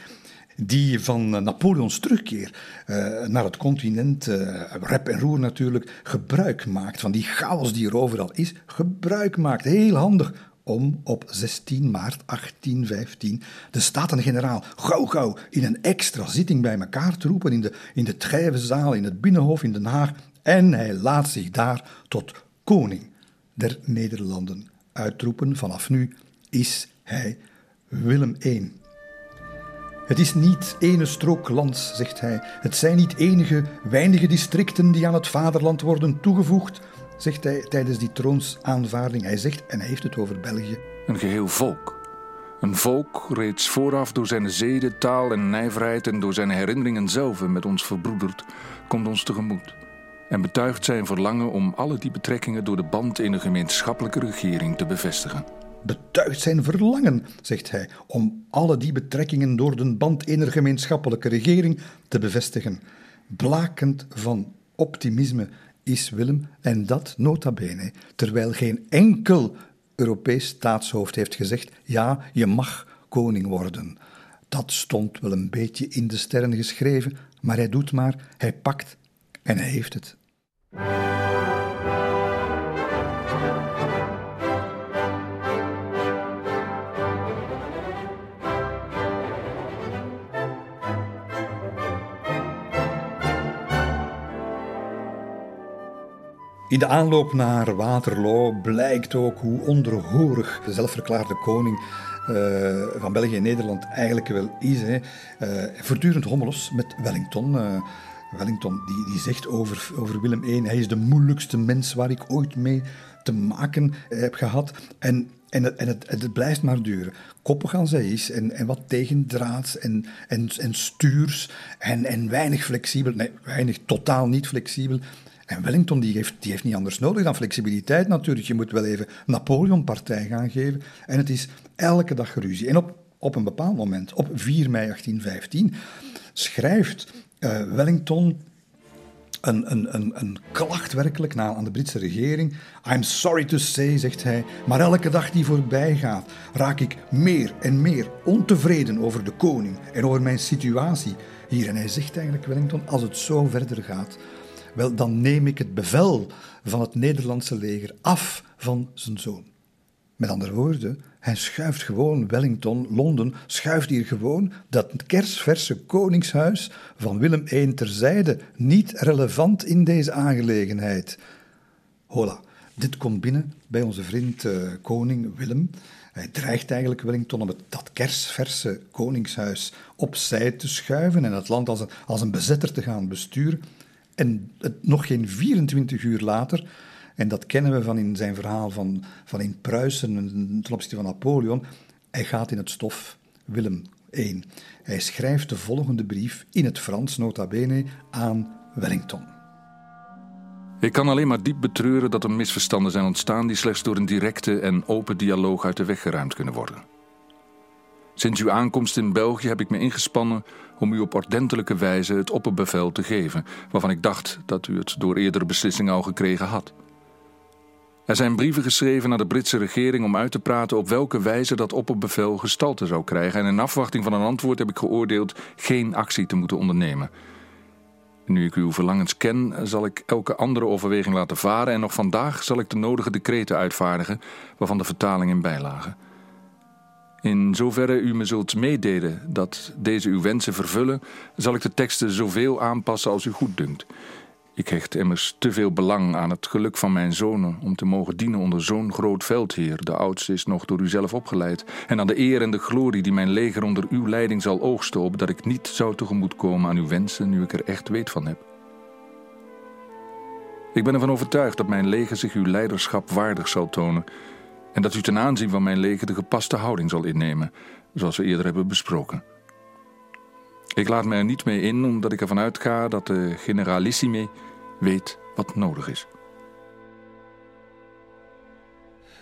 die van eh, Napoleons terugkeer uh, naar het continent, uh, rep en roer natuurlijk, gebruik maakt van die chaos die er overal is, gebruik maakt, heel handig, om op 16 maart 1815 de Staten-Generaal gauw gauw in een extra zitting bij elkaar te roepen in de, in de Trijvenzaal, in het Binnenhof in Den Haag. En hij laat zich daar tot koning der Nederlanden uitroepen. Vanaf nu is hij Willem I. Het is niet ene strook lands, zegt hij. Het zijn niet enige weinige districten die aan het vaderland worden toegevoegd, zegt hij tijdens die troonsaanvaarding. Hij zegt, en hij heeft het over België. Een geheel volk. Een volk reeds vooraf door zijn zeden, taal en nijverheid en door zijn herinneringen zelf met ons verbroederd, komt ons tegemoet. En betuigt zijn verlangen om alle die betrekkingen door de band in een gemeenschappelijke regering te bevestigen betuigt zijn verlangen, zegt hij, om alle die betrekkingen door de band ener gemeenschappelijke regering te bevestigen. Blakend van optimisme is Willem, en dat nota bene, terwijl geen enkel Europees staatshoofd heeft gezegd: ja, je mag koning worden. Dat stond wel een beetje in de sterren geschreven, maar hij doet maar, hij pakt en hij heeft het. In de aanloop naar Waterloo blijkt ook hoe onderhorig de zelfverklaarde koning uh, van België en Nederland eigenlijk wel is. Hè. Uh, voortdurend hommelos met Wellington. Uh, Wellington die, die zegt over, over Willem I, hij is de moeilijkste mens waar ik ooit mee te maken heb gehad. En en, het, en het, het, blijft maar duren. Koppig als hij is en, en wat tegendraads en, en, en stuurs en, en weinig flexibel. Nee, weinig, totaal niet flexibel. En Wellington die heeft, die heeft niet anders nodig dan flexibiliteit natuurlijk. Je moet wel even Napoleon partij gaan geven. En het is elke dag ruzie. En op, op een bepaald moment, op 4 mei 1815, schrijft uh, Wellington een, een, een, een klacht werkelijk na aan de Britse regering. I'm sorry to say, zegt hij, maar elke dag die voorbij gaat, raak ik meer en meer ontevreden over de koning en over mijn situatie hier. En hij zegt eigenlijk, Wellington, als het zo verder gaat, wel, dan neem ik het bevel van het Nederlandse leger af van zijn zoon. Met andere woorden, hij schuift gewoon Wellington, Londen, schuift hier gewoon dat kersverse koningshuis van Willem I terzijde, niet relevant in deze aangelegenheid. Hola, dit komt binnen bij onze vriend uh, koning Willem. Hij dreigt eigenlijk Wellington om het, dat kersverse koningshuis opzij te schuiven en het land als een, als een bezetter te gaan besturen. En het, nog geen 24 uur later, en dat kennen we van in zijn verhaal van, van in Pruisen ten opzichte van Napoleon, hij gaat in het stof, Willem I. Hij schrijft de volgende brief in het Frans, nota bene, aan Wellington. Ik kan alleen maar diep betreuren dat er misverstanden zijn ontstaan die slechts door een directe en open dialoog uit de weg geruimd kunnen worden. Sinds uw aankomst in België heb ik me ingespannen om u op ordentelijke wijze het opperbevel te geven, waarvan ik dacht dat u het door eerdere beslissingen al gekregen had. Er zijn brieven geschreven naar de Britse regering om uit te praten op welke wijze dat opperbevel gestalte zou krijgen. En in afwachting van een antwoord heb ik geoordeeld geen actie te moeten ondernemen. Nu ik uw verlangens ken, zal ik elke andere overweging laten varen en nog vandaag zal ik de nodige decreten uitvaardigen, waarvan de vertaling in bijlagen. In zoverre u me zult meedelen dat deze uw wensen vervullen, zal ik de teksten zoveel aanpassen als u goed dunkt. Ik hecht immers te veel belang aan het geluk van mijn zonen om te mogen dienen onder zo'n groot veldheer. De oudste is nog door u zelf opgeleid. En aan de eer en de glorie die mijn leger onder uw leiding zal oogsten, op dat ik niet zou tegemoetkomen aan uw wensen nu ik er echt weet van heb. Ik ben ervan overtuigd dat mijn leger zich uw leiderschap waardig zal tonen en dat u ten aanzien van mijn leger de gepaste houding zal innemen, zoals we eerder hebben besproken. Ik laat me er niet mee in, omdat ik ervan uitga dat de generalissime weet wat nodig is.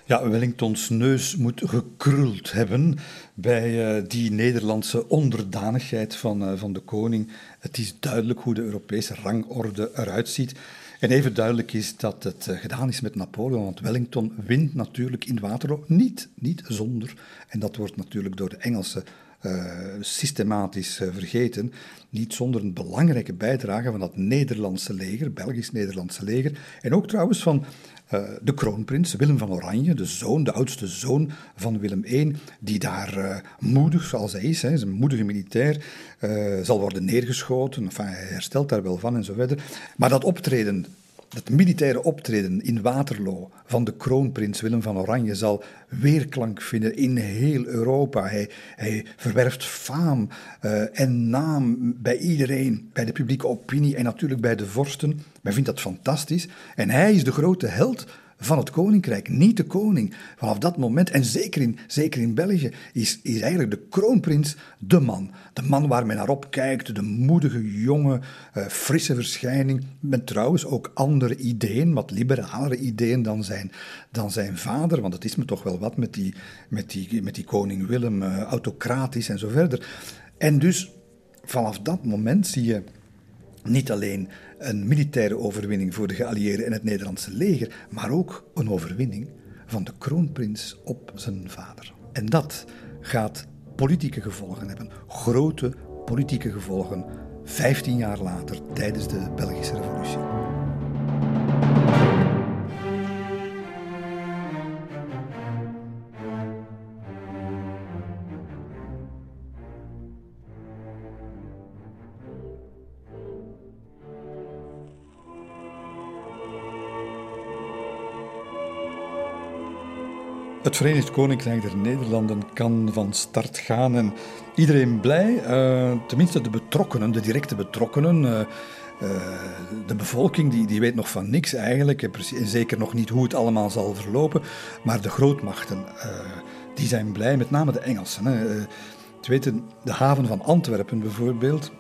Ja, Wellingtons neus moet gekruld hebben bij uh, die Nederlandse onderdanigheid van, uh, van de koning. Het is duidelijk hoe de Europese rangorde eruit ziet. En even duidelijk is dat het eh, gedaan is met Napoleon, want Wellington wint natuurlijk in Waterloo niet, niet zonder, en dat wordt natuurlijk door de Engelsen uh, systematisch uh, vergeten, niet zonder een belangrijke bijdrage van dat Nederlandse leger, Belgisch-Nederlandse leger, en ook trouwens van uh, de kroonprins Willem van Oranje, de zoon, de oudste zoon van Willem I, die daar moedig, zoals hij is, hè, is een moedige militair, zal worden neergeschoten. Hij herstelt daar wel van en zo verder. Maar dat optreden het militaire optreden in Waterloo van de kroonprins Willem van Oranje zal weerklank vinden in heel Europa. Hij, verwerft faam uh, en naam bij iedereen, bij de publieke opinie en natuurlijk bij de vorsten. Men vindt dat fantastisch. En hij is de grote held van het koninkrijk, niet de koning. Vanaf dat moment, en zeker in, zeker in België, is, is eigenlijk de kroonprins de man. De man waar men naar opkijkt, de moedige, jonge, uh, frisse verschijning. Met trouwens ook andere ideeën, wat liberalere ideeën dan zijn, dan zijn vader. Want het is me toch wel wat met die, met die, met die koning Willem, uh, autocratisch en zo verder. En dus vanaf dat moment zie je niet alleen een militaire overwinning voor de geallieerden en het Nederlandse leger, maar ook een overwinning van de kroonprins op zijn vader. En dat gaat politieke gevolgen hebben, grote politieke gevolgen, 15 jaar later tijdens de Belgische Revolutie. Het Verenigd Koninkrijk der Nederlanden kan van start gaan en iedereen blij, uh, tenminste de betrokkenen, de directe betrokkenen. Uh, uh, de bevolking die, die weet nog van niks eigenlijk, en zeker nog niet hoe het allemaal zal verlopen. Maar de grootmachten, die zijn blij, met name de Engelsen. Hè. weten, de haven van Antwerpen bijvoorbeeld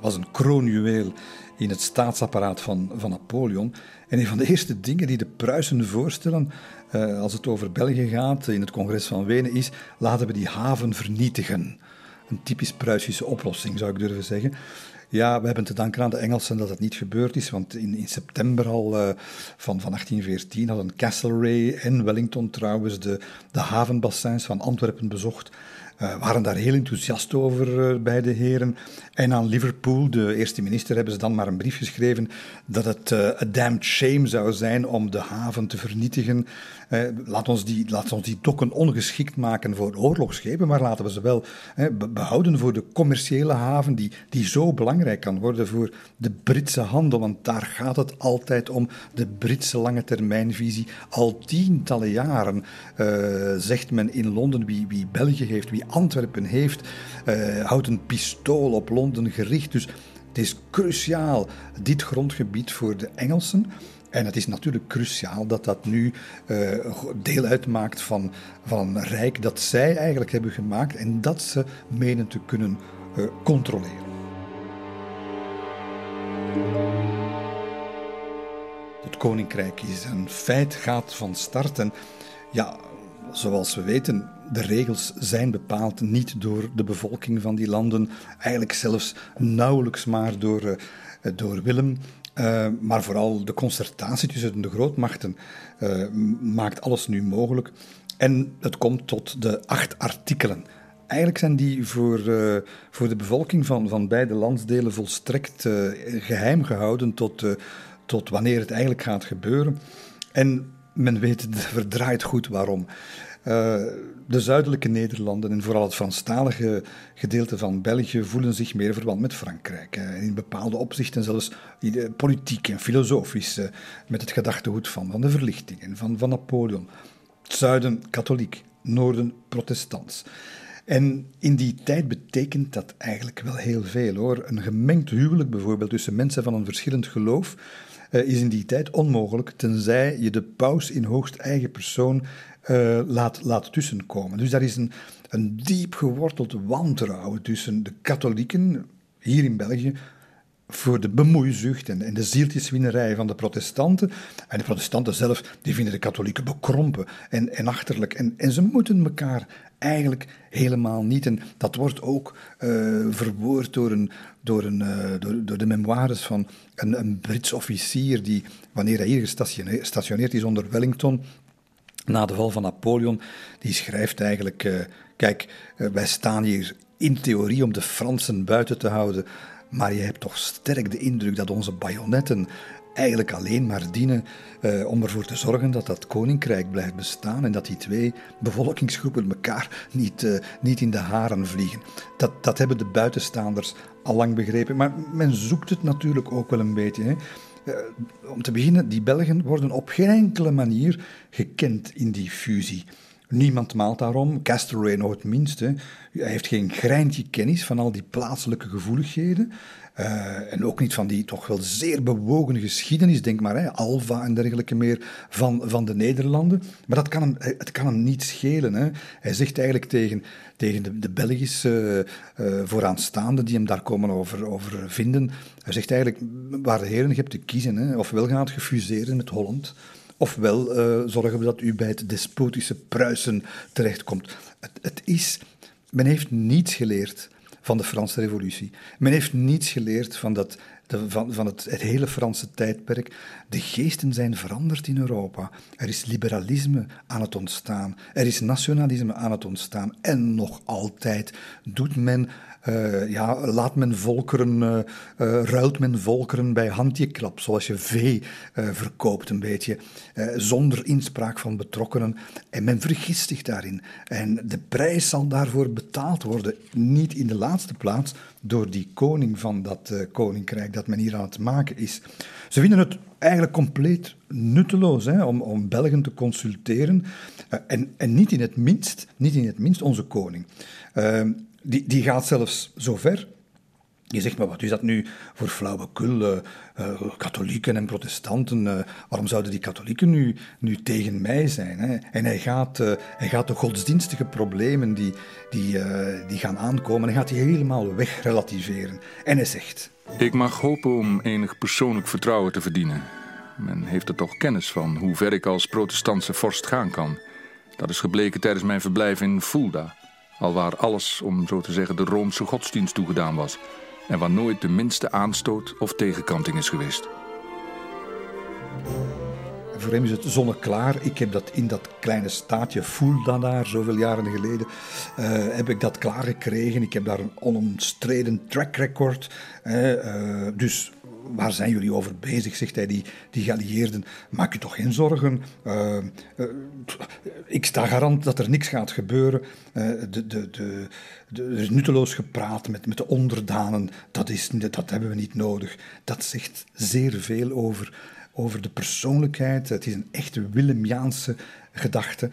was een kroonjuweel in het staatsapparaat van, van Napoleon. En een van de eerste dingen die de Pruisen voorstellen uh, als het over België gaat in het congres van Wenen is, laten we die haven vernietigen. Een typisch Pruisische oplossing zou ik durven zeggen. Ja, we hebben te danken aan de Engelsen dat het niet gebeurd is, want in, in september al uh, van, van 1814 hadden Castlereagh en Wellington trouwens de, de havenbassins van Antwerpen bezocht. Uh, waren daar heel enthousiast over uh, bij de heren. En aan Liverpool, de eerste minister, hebben ze dan maar een brief geschreven dat het uh, a damned shame zou zijn om de haven te vernietigen. Laat, ons die, laat ons die dokken ongeschikt maken voor oorlogsschepen, maar laten we ze wel behouden voor de commerciële haven die, die zo belangrijk kan worden voor de Britse handel. Want daar gaat het altijd om, de Britse lange termijnvisie. Al tientallen jaren zegt men in Londen wie, wie België heeft, wie Antwerpen heeft, uh, houdt een pistool op Londen gericht. Dus het is cruciaal, dit grondgebied voor de Engelsen. En het is natuurlijk cruciaal dat dat nu uh, deel uitmaakt van, van een rijk dat zij eigenlijk hebben gemaakt en dat ze menen te kunnen uh, controleren. Het koninkrijk is een feit, gaat van start. En ja, zoals we weten, de regels zijn bepaald niet door de bevolking van die landen, eigenlijk zelfs nauwelijks maar door, uh, door Willem. Uh, maar vooral de concertatie tussen de grootmachten uh, maakt alles nu mogelijk. En het komt tot de acht artikelen. Eigenlijk zijn die voor, uh, voor de bevolking van, van beide landsdelen volstrekt geheim gehouden tot, tot wanneer het eigenlijk gaat gebeuren. En men weet verdraait goed waarom. De zuidelijke Nederlanden en vooral het Franstalige gedeelte van België voelen zich meer verwant met Frankrijk. In bepaalde opzichten zelfs politiek en filosofisch, uh, met het gedachtegoed van, van de verlichting en van, van Napoleon. Het zuiden katholiek, noorden protestants. En in die tijd betekent dat eigenlijk wel heel veel hoor. Een gemengd huwelijk bijvoorbeeld tussen mensen van een verschillend geloof is in die tijd onmogelijk, tenzij je de paus in hoogst eigen persoon uh, laat, laat tussenkomen. Dus daar is een, een diep geworteld wantrouwen tussen de katholieken hier in België voor de bemoeizucht en, en de zieltjeswinnerij van de protestanten. En de protestanten zelf, die vinden de katholieken bekrompen en, en achterlijk. En, en ze moeten elkaar eigenlijk helemaal niet. En dat wordt ook uh, verwoord door, een, door, een, uh, door, door, de memoires van een, een Brits officier die, wanneer hij hier gestationeerd is onder Wellington, na de val van Napoleon, die schrijft eigenlijk: uh, Kijk, wij staan hier in theorie om de Fransen buiten te houden, maar je hebt toch sterk de indruk dat onze bajonetten eigenlijk alleen maar dienen uh, om ervoor te zorgen dat dat koninkrijk blijft bestaan en dat die twee bevolkingsgroepen elkaar niet, uh, niet in de haren vliegen. Dat, dat hebben de buitenstaanders al lang begrepen, maar men zoekt het natuurlijk ook wel een beetje. Hè. Uh, om te beginnen, die Belgen worden op geen enkele manier gekend in die fusie. Niemand maalt daarom, Castlereagh nog het minste. Hij heeft geen greintje kennis van al die plaatselijke gevoeligheden. Uh, en ook niet van die toch wel zeer bewogen geschiedenis, denk maar, hè, Alva en dergelijke meer, van, van de Nederlanden. Maar dat kan hem, het kan hem niet schelen. Hè. Hij zegt eigenlijk tegen, tegen de, de Belgische uh, vooraanstaanden die hem daar komen over, over vinden, hij zegt eigenlijk, waar de heren, je hebt te kiezen, hè, ofwel gaat het gefuseren met Holland, ofwel uh, zorgen we dat u bij het despotische Pruisen terechtkomt. Het, het is, men heeft niets geleerd van de Franse Revolutie. Men heeft niets geleerd van, dat, de, van, van het, het, hele Franse tijdperk. De geesten zijn veranderd in Europa. Er is liberalisme aan het ontstaan. Er is nationalisme aan het ontstaan. En nog altijd doet men uh, ja, laat men volkeren, uh, ruilt men volkeren bij handjeklap, zoals je vee verkoopt een beetje, zonder inspraak van betrokkenen. En men vergist zich daarin. En de prijs zal daarvoor betaald worden, niet in de laatste plaats door die koning van dat koninkrijk dat men hier aan het maken is. Ze vinden het eigenlijk compleet nutteloos hè, om, om Belgen te consulteren. en, en niet in het minst, niet in het minst onze koning. Die, die gaat zelfs zo ver. Je zegt, maar wat is dat nu voor flauwekul? Uh, katholieken en protestanten, uh, waarom zouden die katholieken nu, nu tegen mij zijn? Hè? En hij gaat, hij gaat de godsdienstige problemen die, die, die gaan aankomen, hij gaat die helemaal wegrelativeren. En hij zegt... Ik mag hopen om enig persoonlijk vertrouwen te verdienen. Men heeft er toch kennis van hoe ver ik als protestantse vorst gaan kan. Dat is gebleken tijdens mijn verblijf in Fulda alwaar alles, om zo te zeggen, de Roomse godsdienst toegedaan was en waar nooit de minste aanstoot of tegenkanting is geweest. Voor hem is het zonneklaar. Ik heb dat in dat kleine staatje Fulda daar, zoveel jaren geleden, uh, heb ik dat klaargekregen. Ik heb daar een onomstreden track record. Uh, dus waar zijn jullie over bezig, zegt hij, die, die geallieerden. Maak je toch geen zorgen. Uh, uh, ik sta garant dat er niks gaat gebeuren. Uh, de, de, de, er is nutteloos gepraat met, met de onderdanen. Dat, is, dat hebben we niet nodig. Dat zegt zeer veel over, over de persoonlijkheid. Het is een echte Willemiaanse gedachte.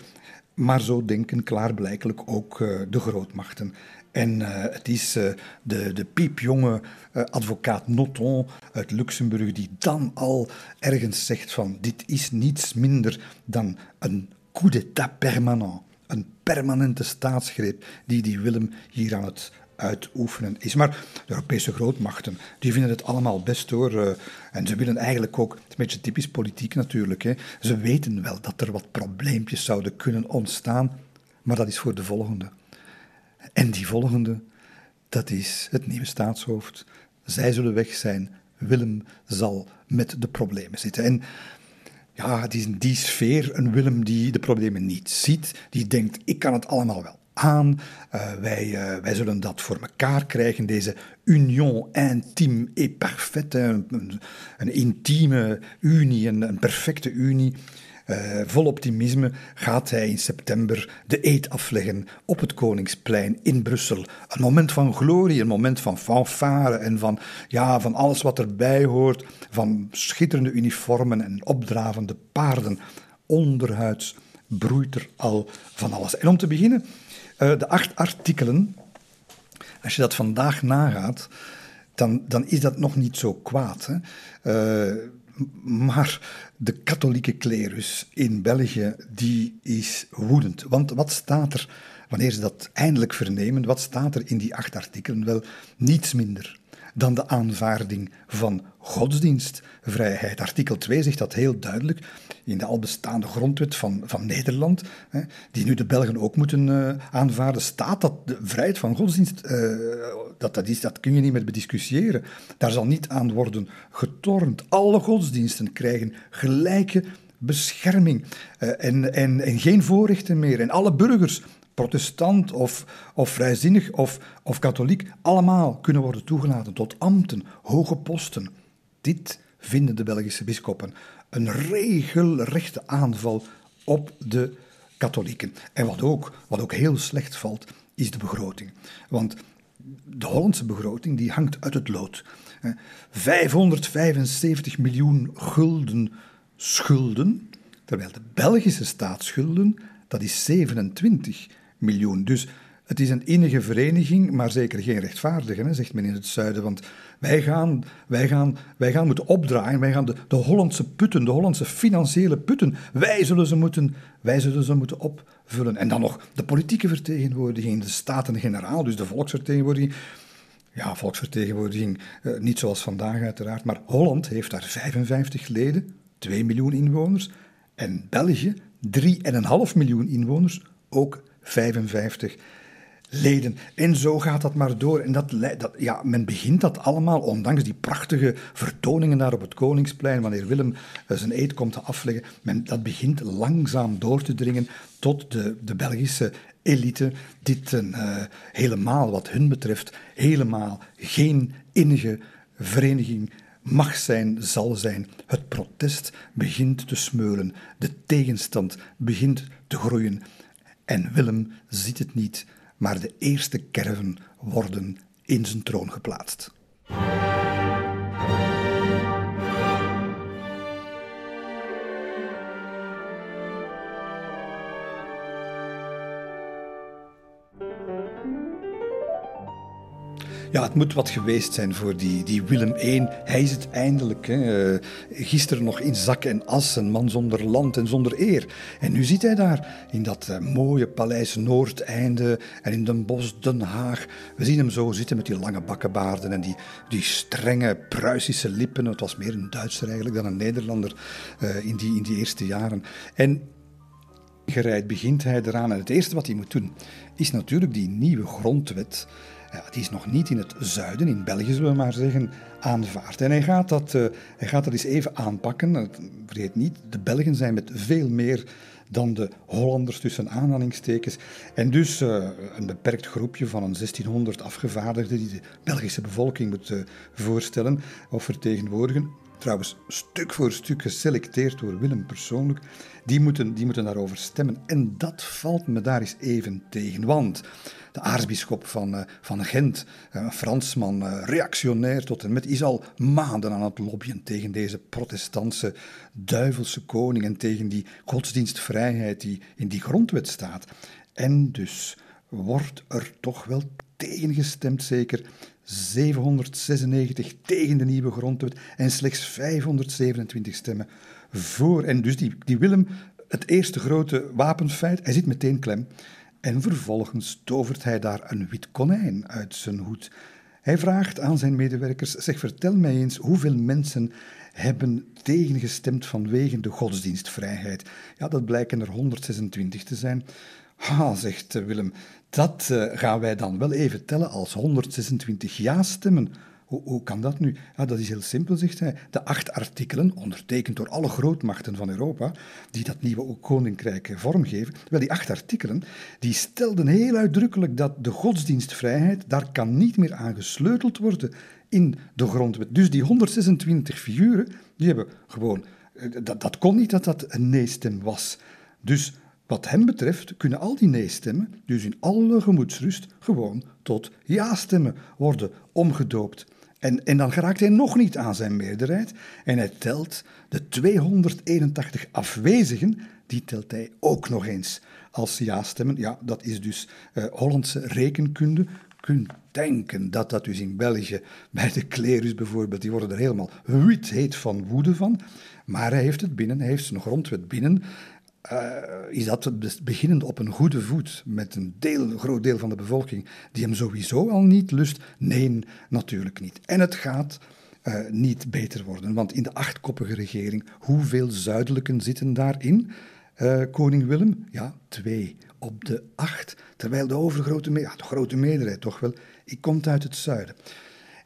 Maar zo denken klaarblijkelijk ook de grootmachten. En uh, het is uh, de, de piepjonge uh, advocaat Noton uit Luxemburg die dan al ergens zegt van dit is niets minder dan een coup d'état permanent. Een permanente staatsgreep die die Willem hier aan het uitoefenen is. Maar de Europese grootmachten die vinden het allemaal best hoor. en ze willen eigenlijk ook, het is een beetje typisch politiek natuurlijk, hè, ze weten wel dat er wat probleempjes zouden kunnen ontstaan, maar dat is voor de volgende. En die volgende, dat is het nieuwe staatshoofd. Zij zullen weg zijn. Willem zal met de problemen zitten. En ja, het is in die sfeer een Willem die de problemen niet ziet. Die denkt, ik kan het allemaal wel aan. Uh, wij, uh, wij zullen dat voor elkaar krijgen, deze union intime et parfaite. Een, intieme unie, een perfecte unie. Uh, vol optimisme gaat hij in september de eed afleggen op het Koningsplein in Brussel. Een moment van glorie, een moment van fanfare en van, ja, van alles wat erbij hoort, van schitterende uniformen en opdravende paarden. Onderhuids broeit er al van alles. En om te beginnen, uh, de acht artikelen, als je dat vandaag nagaat, dan, dan is dat nog niet zo kwaad. Hè? Uh, maar de katholieke klerus in België, die is woedend. Want wat staat er, wanneer ze dat eindelijk vernemen, wat staat er in die acht artikelen? Wel, niets minder dan de aanvaarding van godsdienstvrijheid. Artikel 2 zegt dat heel duidelijk in de al bestaande grondwet van, van Nederland, hè, die nu de Belgen ook moeten uh, aanvaarden, staat dat de vrijheid van godsdienst, uh, dat, dat, is, dat kun je niet meer bediscussiëren. Daar zal niet aan worden getornd. Alle godsdiensten krijgen gelijke bescherming uh, en, en, en geen voorrechten meer. En alle burgers protestant of, of vrijzinnig of, of katholiek, allemaal kunnen worden toegelaten tot ambten, hoge posten. Dit vinden de Belgische bisschoppen een regelrechte aanval op de katholieken. En wat ook, wat ook heel slecht valt, is de begroting. Want de Hollandse begroting die hangt uit het lood. 575 miljoen gulden schulden, terwijl de Belgische staatsschulden, dat is 27 miljoen. Dus het is een innige vereniging, maar zeker geen rechtvaardige, hè, zegt men in het zuiden. Want wij gaan, wij gaan, wij gaan moeten opdraaien, wij gaan de, de Hollandse putten, de Hollandse financiële putten, wij zullen, ze moeten, wij zullen ze moeten opvullen. En dan nog de politieke vertegenwoordiging, de Staten-Generaal, dus de volksvertegenwoordiging. Ja, volksvertegenwoordiging, eh, niet zoals vandaag uiteraard, maar Holland heeft daar 55 leden, 2 miljoen inwoners. En België, 3,5 miljoen inwoners, ook 55 leden. En zo gaat dat maar door. En dat, dat, ja, men begint dat allemaal, ondanks die prachtige vertoningen daar op het Koningsplein, wanneer Willem eh, zijn eed komt te afleggen, men, dat begint langzaam door te dringen tot de, de Belgische elite, dit een, uh, helemaal, wat hun betreft, helemaal geen innige vereniging mag zijn, zal zijn. Het protest begint te smeulen, de tegenstand begint te groeien. En Willem ziet het niet maar de eerste kerven worden in zijn troon geplaatst. Ja, het moet wat geweest zijn voor die, die Willem I. Hij is het eindelijk. Hè. Eh, gisteren nog in zak en as, een man zonder land en zonder eer. En nu zit hij daar in dat uh, mooie paleis Noordeinde en in Den Bosch Den Haag. We zien hem zo zitten met die lange bakkenbaarden en die, die strenge Pruisische lippen. Het was meer een Duitser eigenlijk dan een Nederlander uh, in, die, in die eerste jaren. En gereid begint hij eraan. En het eerste wat hij moet doen, is natuurlijk die nieuwe grondwet ja, die is nog niet in het zuiden, in België zullen we maar zeggen, aanvaard. En hij gaat dat, uh, hij gaat dat eens even aanpakken. Vergeet niet, de Belgen zijn met veel meer dan de Hollanders tussen aanhalingstekens. En dus uh, een beperkt groepje van een 1600 afgevaardigden die de Belgische bevolking moet uh, voorstellen of vertegenwoordigen. Trouwens, stuk voor stuk geselecteerd door Willem persoonlijk. Die moeten, die moeten daarover stemmen. En dat valt me daar eens even tegen. Want de aartsbisschop van, uh, van Gent, eh, een Fransman, uh, reactionair tot en met, is al maanden aan het lobbyen tegen deze protestantse duivelse koning en tegen die godsdienstvrijheid die in die grondwet staat. En dus wordt er toch wel tegengestemd, zeker 796 tegen de nieuwe grondwet en slechts 527 stemmen voor. En dus die, Willem, het eerste grote wapenfeit, hij zit meteen klem. En vervolgens tovert hij daar een wit konijn uit zijn hoed. Hij vraagt aan zijn medewerkers: zeg, vertel mij eens hoeveel mensen hebben tegengestemd vanwege de godsdienstvrijheid. Ja, dat blijken er 126 te zijn. Ha, zegt Willem, dat uh, gaan wij dan wel even tellen als 126 ja-stemmen. Hoe, kan dat nu? Ja, dat is heel simpel, zegt hij. De acht artikelen, ondertekend door alle grootmachten van Europa, die dat nieuwe koninkrijk vormgeven, wel, die acht artikelen, die stelden heel uitdrukkelijk dat de godsdienstvrijheid, daar kan niet meer aan gesleuteld worden in de grondwet. Dus die 126 figuren, die hebben gewoon... Eh, dat, dat kon niet dat dat een nee-stem was. Dus wat hem betreft kunnen al die nee-stemmen, dus in alle gemoedsrust, gewoon tot ja-stemmen worden omgedoopt. En, en dan geraakt hij nog niet aan zijn meerderheid en hij telt de 281 afwezigen, die telt hij ook nog eens als ja-stemmen. Ja, dat is dus uh, Hollandse rekenkunde. Kunt denken dat dat dus in België, bij de klerus bijvoorbeeld, die worden er helemaal wit heet van woede van. Maar hij heeft het binnen, hij heeft zijn grondwet binnen. Uh, is dat beginnend op een goede voet met een deel, groot deel van de bevolking die hem sowieso al niet lust? Nee, natuurlijk niet. En het gaat uh, niet beter worden, want in de achtkoppige regering, hoeveel zuidelijken zitten daarin? Uh, koning Willem? Ja, twee op de acht, terwijl de overgrote ja, de grote meerderheid toch wel, ik komt uit het zuiden.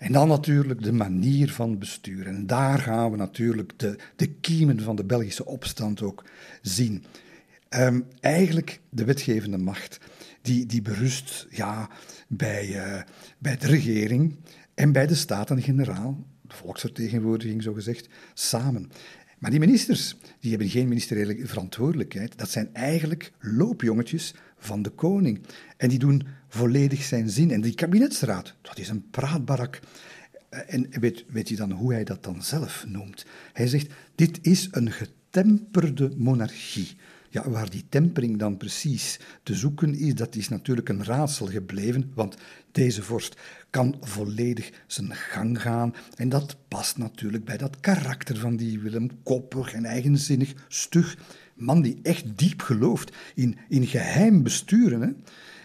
En dan natuurlijk de manier van besturen. En daar gaan we natuurlijk de, de kiemen van de Belgische opstand ook zien. Um, eigenlijk de wetgevende macht, die, die berust ja, bij, uh, bij de regering en bij de Staten-Generaal, volksvertegenwoordiging zogezegd, samen. Maar die ministers, die hebben geen ministeriële verantwoordelijkheid. Dat zijn eigenlijk loopjongetjes van de koning. En die doen volledig zijn zin. En die kabinetsraad, dat is een praatbarak. En weet, weet je dan hoe hij dat dan zelf noemt? Hij zegt, dit is een getemperde monarchie. Ja, waar die tempering dan precies te zoeken is, dat is natuurlijk een raadsel gebleven, want deze vorst kan volledig zijn gang gaan. En dat past natuurlijk bij dat karakter van die Willem, koppig en eigenzinnig, stug. Man die echt diep gelooft in, in geheim besturen. Hè?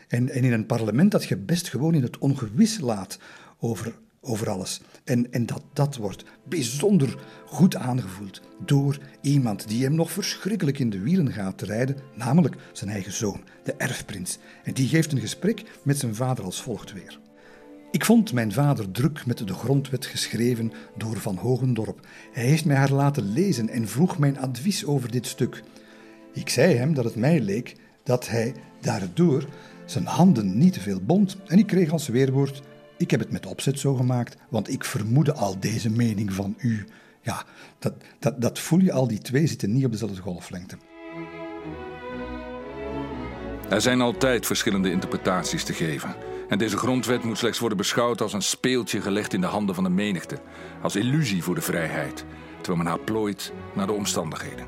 En, in een parlement dat je best gewoon in het ongewis laat over over alles. En, en dat, dat wordt bijzonder goed aangevoeld door iemand die hem nog verschrikkelijk in de wielen gaat rijden, namelijk zijn eigen zoon, de erfprins. En die geeft een gesprek met zijn vader als volgt weer. Ik vond mijn vader druk met de grondwet geschreven door Van Hogendorp. Hij heeft mij haar laten lezen en vroeg mijn advies over dit stuk. Ik zei hem dat het mij leek dat hij daardoor zijn handen niet te veel bond en ik kreeg als weerwoord ik heb het met opzet zo gemaakt, want ik vermoedde al deze mening van u. Ja, dat, dat, dat voel je al, die twee zitten niet op dezelfde golflengte. Er zijn altijd verschillende interpretaties te geven. En deze grondwet moet slechts worden beschouwd als een speeltje gelegd in de handen van de menigte. Als illusie voor de vrijheid, terwijl men haar plooit naar de omstandigheden.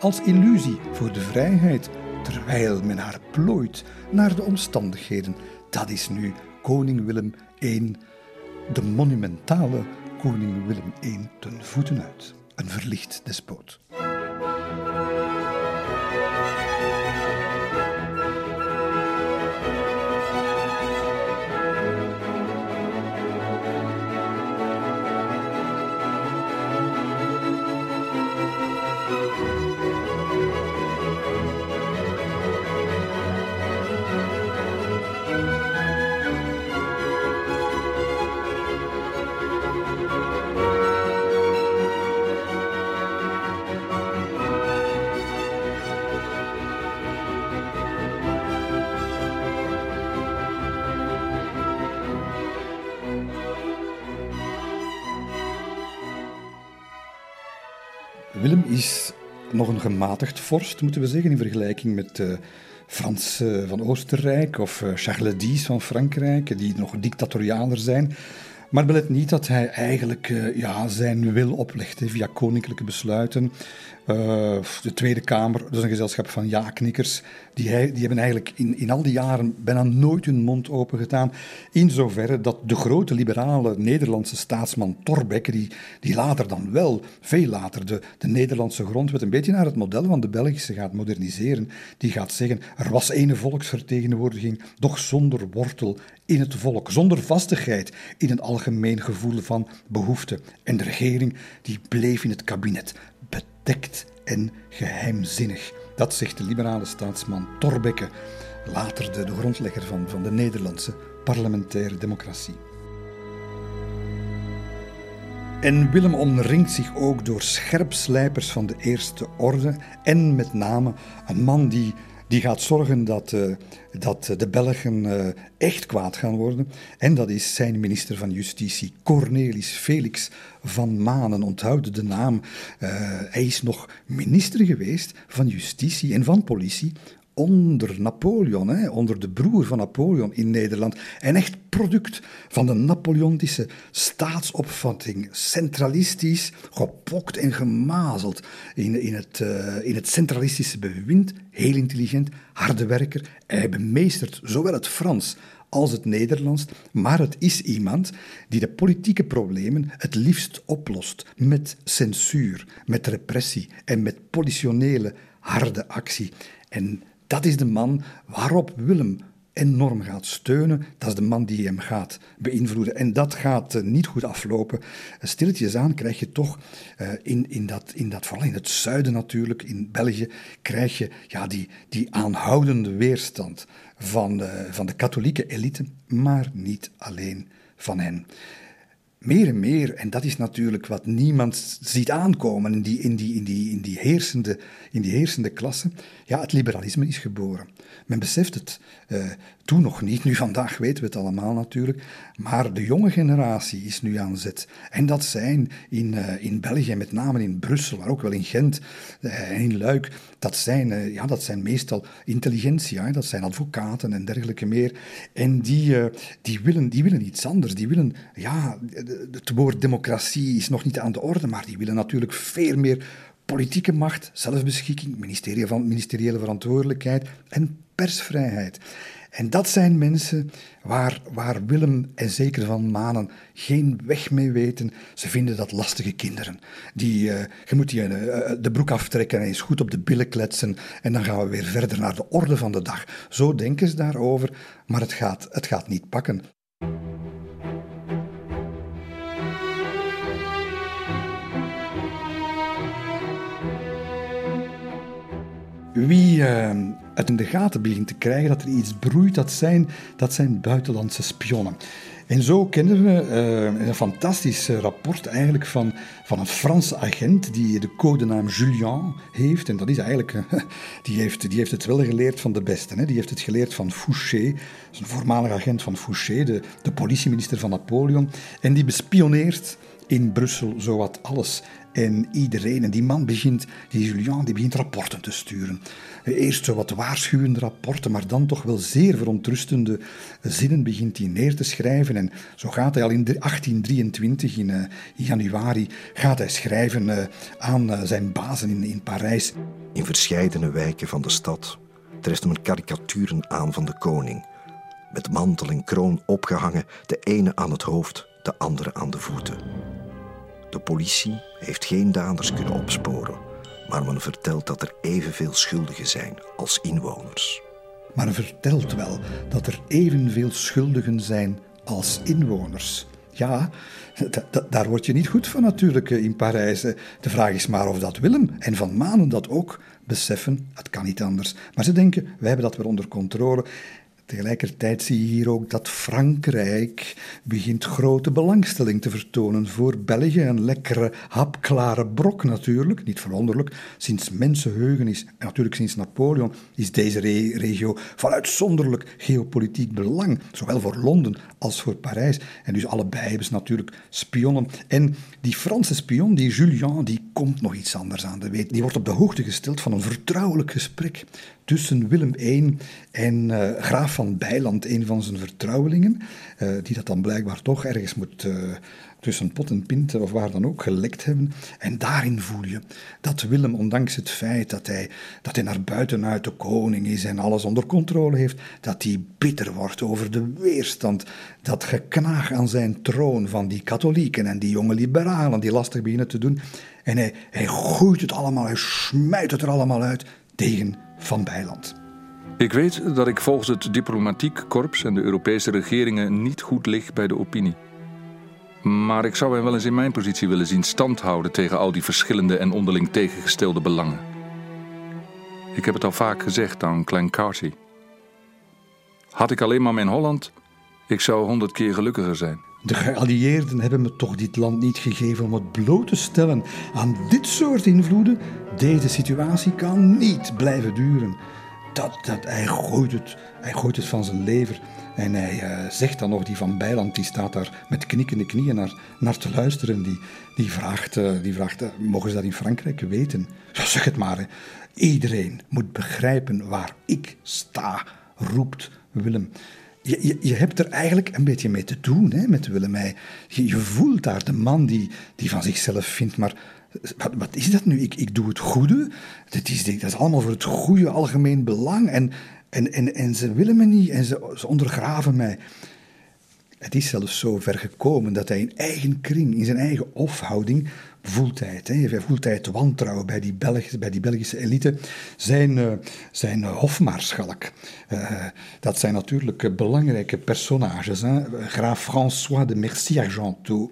Als illusie voor de vrijheid, terwijl men haar plooit naar de omstandigheden dat is nu koning Willem I, de monumentale koning Willem I ten voeten uit. Een verlicht despoot. Is nog een gematigd vorst, moeten we zeggen, in vergelijking met uh, Frans uh, van Oostenrijk of uh, Charles X van Frankrijk, die nog dictatorialer zijn. Maar belet niet dat hij eigenlijk ja, zijn wil oplegt via koninklijke besluiten. Uh, de Tweede Kamer, is een gezelschap van ja-knikkers. Die, die hebben eigenlijk in, in al die jaren bijna nooit hun mond open gedaan. In zoverre dat de grote liberale Nederlandse staatsman Thorbecke, die, die later dan wel, veel later, de, de Nederlandse grondwet een beetje naar het model van de Belgische gaat moderniseren, die gaat zeggen: er was ene volksvertegenwoordiging, doch zonder wortel in het volk, zonder vastigheid in een algemeen gevoel van behoefte. En de regering die bleef in het kabinet bedekt en geheimzinnig. Dat zegt de liberale staatsman Thorbecke, later de, grondlegger van, van de Nederlandse parlementaire democratie. En Willem omringt zich ook door scherpslijpers van de Eerste Orde en met name een man die die gaat zorgen dat, uh, dat de Belgen uh, echt kwaad gaan worden. En dat is zijn minister van Justitie, Cornelis Felix van Manen. Onthoud de naam. Uh, hij is nog minister geweest van Justitie en van Politie onder Napoleon, hè, onder de broer van Napoleon in Nederland. Een echt product van de Napoleontische staatsopvatting. Centralistisch, gepokt en gemazeld in, in, het, uh, in het centralistische bewind. Heel intelligent, harde werker. Hij bemeestert zowel het Frans als het Nederlands, maar het is iemand die de politieke problemen het liefst oplost met censuur, met repressie en met politionele harde actie. En dat is de man waarop Willem enorm gaat steunen. Dat is de man die hem gaat beïnvloeden. En dat gaat uh, niet goed aflopen. Uh, stilletjes aan krijg je toch uh, in, in, dat, in dat, vooral in het zuiden natuurlijk, in België, krijg je ja, die, die aanhoudende weerstand van, van de katholieke elite, maar niet alleen van hen. Meer en meer, en dat is natuurlijk wat niemand ziet aankomen in die, in die, in die, in die, heersende, in die heersende klasse, ja, het liberalisme is geboren. Men beseft het uh, toen nog niet, nu vandaag weten we het allemaal natuurlijk, maar de jonge generatie is nu aan zet. En dat zijn in, uh, in België, met name in Brussel, maar ook wel in Gent en in Luik, dat zijn, ja, dat zijn meestal intelligentsia, dat zijn advocaten en dergelijke meer. En die, die, willen, die willen iets anders, die willen, ja, het woord democratie is nog niet aan de orde, maar die willen natuurlijk veel meer politieke macht, zelfbeschikking, ministerie van, ministeriële verantwoordelijkheid en persvrijheid. En dat zijn mensen waar, waar Willem en zeker Van Manen geen weg mee weten. Ze vinden dat lastige kinderen. Die, uh, je moet die uh, de broek aftrekken en eens goed op de billen kletsen. En dan gaan we weer verder naar de orde van de dag. Zo denken ze daarover, maar het gaat, het gaat niet pakken. Wie uh, het in de gaten begint te krijgen dat er iets broeit, dat zijn, dat zijn buitenlandse spionnen. En zo kennen we uh, een fantastisch rapport eigenlijk van, van een Franse agent die de codenaam Julien heeft. En dat is eigenlijk, die, heeft, die heeft het wel geleerd van de beste. Hè? Die heeft het geleerd van Fouché, een voormalig agent van Fouché, de, de politieminister van Napoleon. En die bespioneert in Brussel zowat alles en iedereen. En die man begint, die Julien, die begint rapporten te sturen. Eerst zo wat waarschuwende rapporten, maar dan toch wel zeer verontrustende zinnen begint hij neer te schrijven. En zo gaat hij al in 1823, in, uh, in januari, gaat hij schrijven uh, aan uh, zijn bazen in, in Parijs. In verscheidene wijken van de stad treft men karikaturen aan van de koning. Met mantel en kroon opgehangen, de ene aan het hoofd, de andere aan de voeten. De politie heeft geen daders kunnen opsporen, maar men vertelt dat er evenveel schuldigen zijn als inwoners. Maar vertelt wel dat er evenveel schuldigen zijn als inwoners. Ja, daar word je niet goed van natuurlijk eh, in Parijs. De vraag is maar of dat Willem en Van Manen dat ook beseffen. Het kan niet anders. Maar ze denken, wij hebben dat weer onder controle. Tegelijkertijd zie je hier ook dat Frankrijk begint grote belangstelling te vertonen voor België. Een lekkere, hapklare brok natuurlijk, niet verwonderlijk. Sinds mensenheugen is, en natuurlijk sinds Napoleon, is deze regio van uitzonderlijk geopolitiek belang. Zowel voor Londen als voor Parijs. En dus allebei hebben ze natuurlijk spionnen. En die Franse spion, die Julien, die komt nog iets anders aan de weet. Die wordt op de hoogte gesteld van een vertrouwelijk gesprek tussen Willem I en uh, graaf van Bijland, een van zijn vertrouwelingen, uh, die dat dan blijkbaar toch ergens moet uh, tussen pot en pint of waar dan ook gelekt hebben. En daarin voel je dat Willem, ondanks het feit dat hij, dat hij naar buitenuit de koning is en alles onder controle heeft, dat hij bitter wordt over de weerstand, dat geknaag aan zijn troon van die katholieken en die jonge liberalen die lastig beginnen te doen. En hij, hij gooit het allemaal, hij smijt het er allemaal uit tegen van Bijland. Ik weet dat ik volgens het diplomatiek korps en de Europese regeringen niet goed lig bij de opinie. Maar ik zou hem wel eens in mijn positie willen zien standhouden tegen al die verschillende en onderling tegengestelde belangen. Ik heb het al vaak gezegd aan Klein Carty. Had ik alleen maar mijn Holland, ik zou honderd keer gelukkiger zijn. De geallieerden hebben me toch dit land niet gegeven om het bloot te stellen aan dit soort invloeden. Deze situatie kan niet blijven duren. Dat, dat, hij, gooit het, hij gooit het van zijn lever. En hij uh, zegt dan nog, die van Bijland, die staat daar met knikkende knieën naar, naar te luisteren. Die, die vraagt, uh, die vraagt uh, mogen ze dat in Frankrijk weten? Ja, zeg het maar. Hè. Iedereen moet begrijpen waar ik sta, roept Willem je, je, je, hebt er eigenlijk een beetje mee te doen hè, met Willemij. Je, je voelt daar de man die, die van zichzelf vindt, maar wat, is dat nu? Ik, ik doe het goede. Dat is, dat is allemaal voor het goede algemeen belang. En, en, en, en ze willen me niet en ze, ze ondergraven mij. Het is zelfs zo ver gekomen dat hij in eigen kring, in zijn eigen hofhouding, voelt hij het. Hè. Voelt hij het wantrouwen bij die, Belgische, bij die Belgische elite. Zijn, uh, zijn hofmaarschalk. Uh, dat zijn natuurlijk belangrijke personages. Hè. Graaf François de Mercy-Argenteau.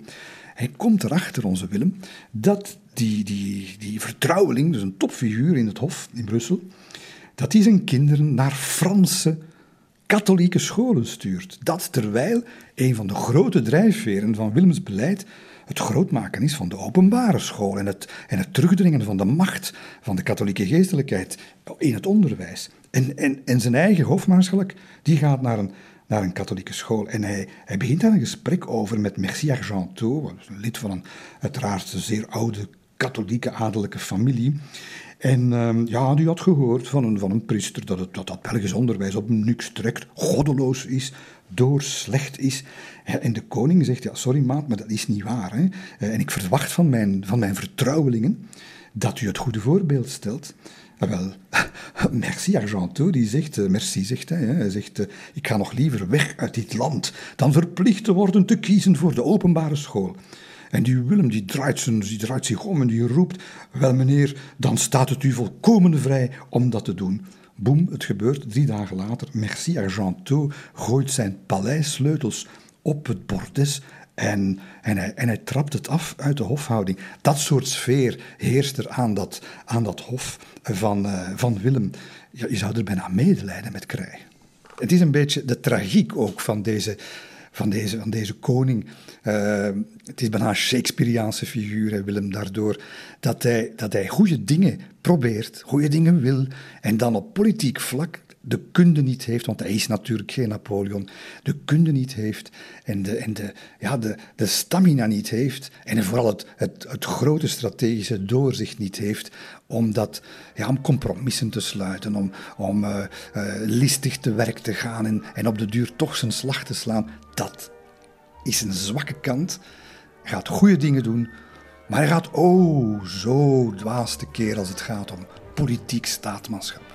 Hij komt erachter, onze Willem, dat die, die, die vertrouweling, dus een topfiguur in het hof in Brussel, dat hij zijn kinderen naar Franse katholieke scholen stuurt. Dat terwijl een van de grote drijfveren van Willems beleid het grootmaken is van de openbare school en het, en het terugdringen van de macht van de katholieke geestelijkheid in het onderwijs. En, en, en zijn eigen hofmaarschalk die gaat naar een, naar een katholieke school. En hij, hij begint daar een gesprek over met Merci Argenteau, een lid van een uiteraard zeer oude katholieke adellijke familie. En uh, ja, die had gehoord van een, van een priester dat, het, dat Belgisch onderwijs op niks trekt, goddeloos is, door slecht is. En de koning zegt, ja, sorry maat, maar dat is niet waar. Hè? Eh, en ik verwacht van mijn, van mijn vertrouwelingen dat u het goede voorbeeld stelt. Ah, wel, merci Argenteau, die zegt, eh, merci zegt hij, hij zegt, eh, ik ga nog liever weg uit dit land dan verplicht te worden te kiezen voor de openbare school. En die Willem die draait, zijn, die draait zich om en die roept, wel meneer, dan staat het u volkomen vrij om dat te doen. Boem, het gebeurt drie dagen later. Merci Argenteau gooit zijn paleissleutels op het bordes en, en, hij, en hij trapt het af uit de hofhouding. Dat soort sfeer heerst er aan dat, aan dat hof van, uh, van Willem. Je zou er bijna medelijden met krijgen. Het is een beetje de tragiek ook van deze, van deze, van deze koning. Uh, het is bijna een Shakespeareaanse figuur, Willem, daardoor dat hij, dat hij goede dingen probeert, goede dingen wil, en dan op politiek vlak de kunde niet heeft, want hij is natuurlijk geen Napoleon, de kunde niet heeft en de, en de, ja, de, de stamina niet heeft en vooral het, het, het grote strategische doorzicht niet heeft om, dat, ja, om compromissen te sluiten, om, om uh, uh, listig te werk te gaan en, en op de duur toch zijn slag te slaan. Dat is een zwakke kant, gaat goede dingen doen, maar hij gaat oh zo dwaas te keer als het gaat om politiek staatmanschap.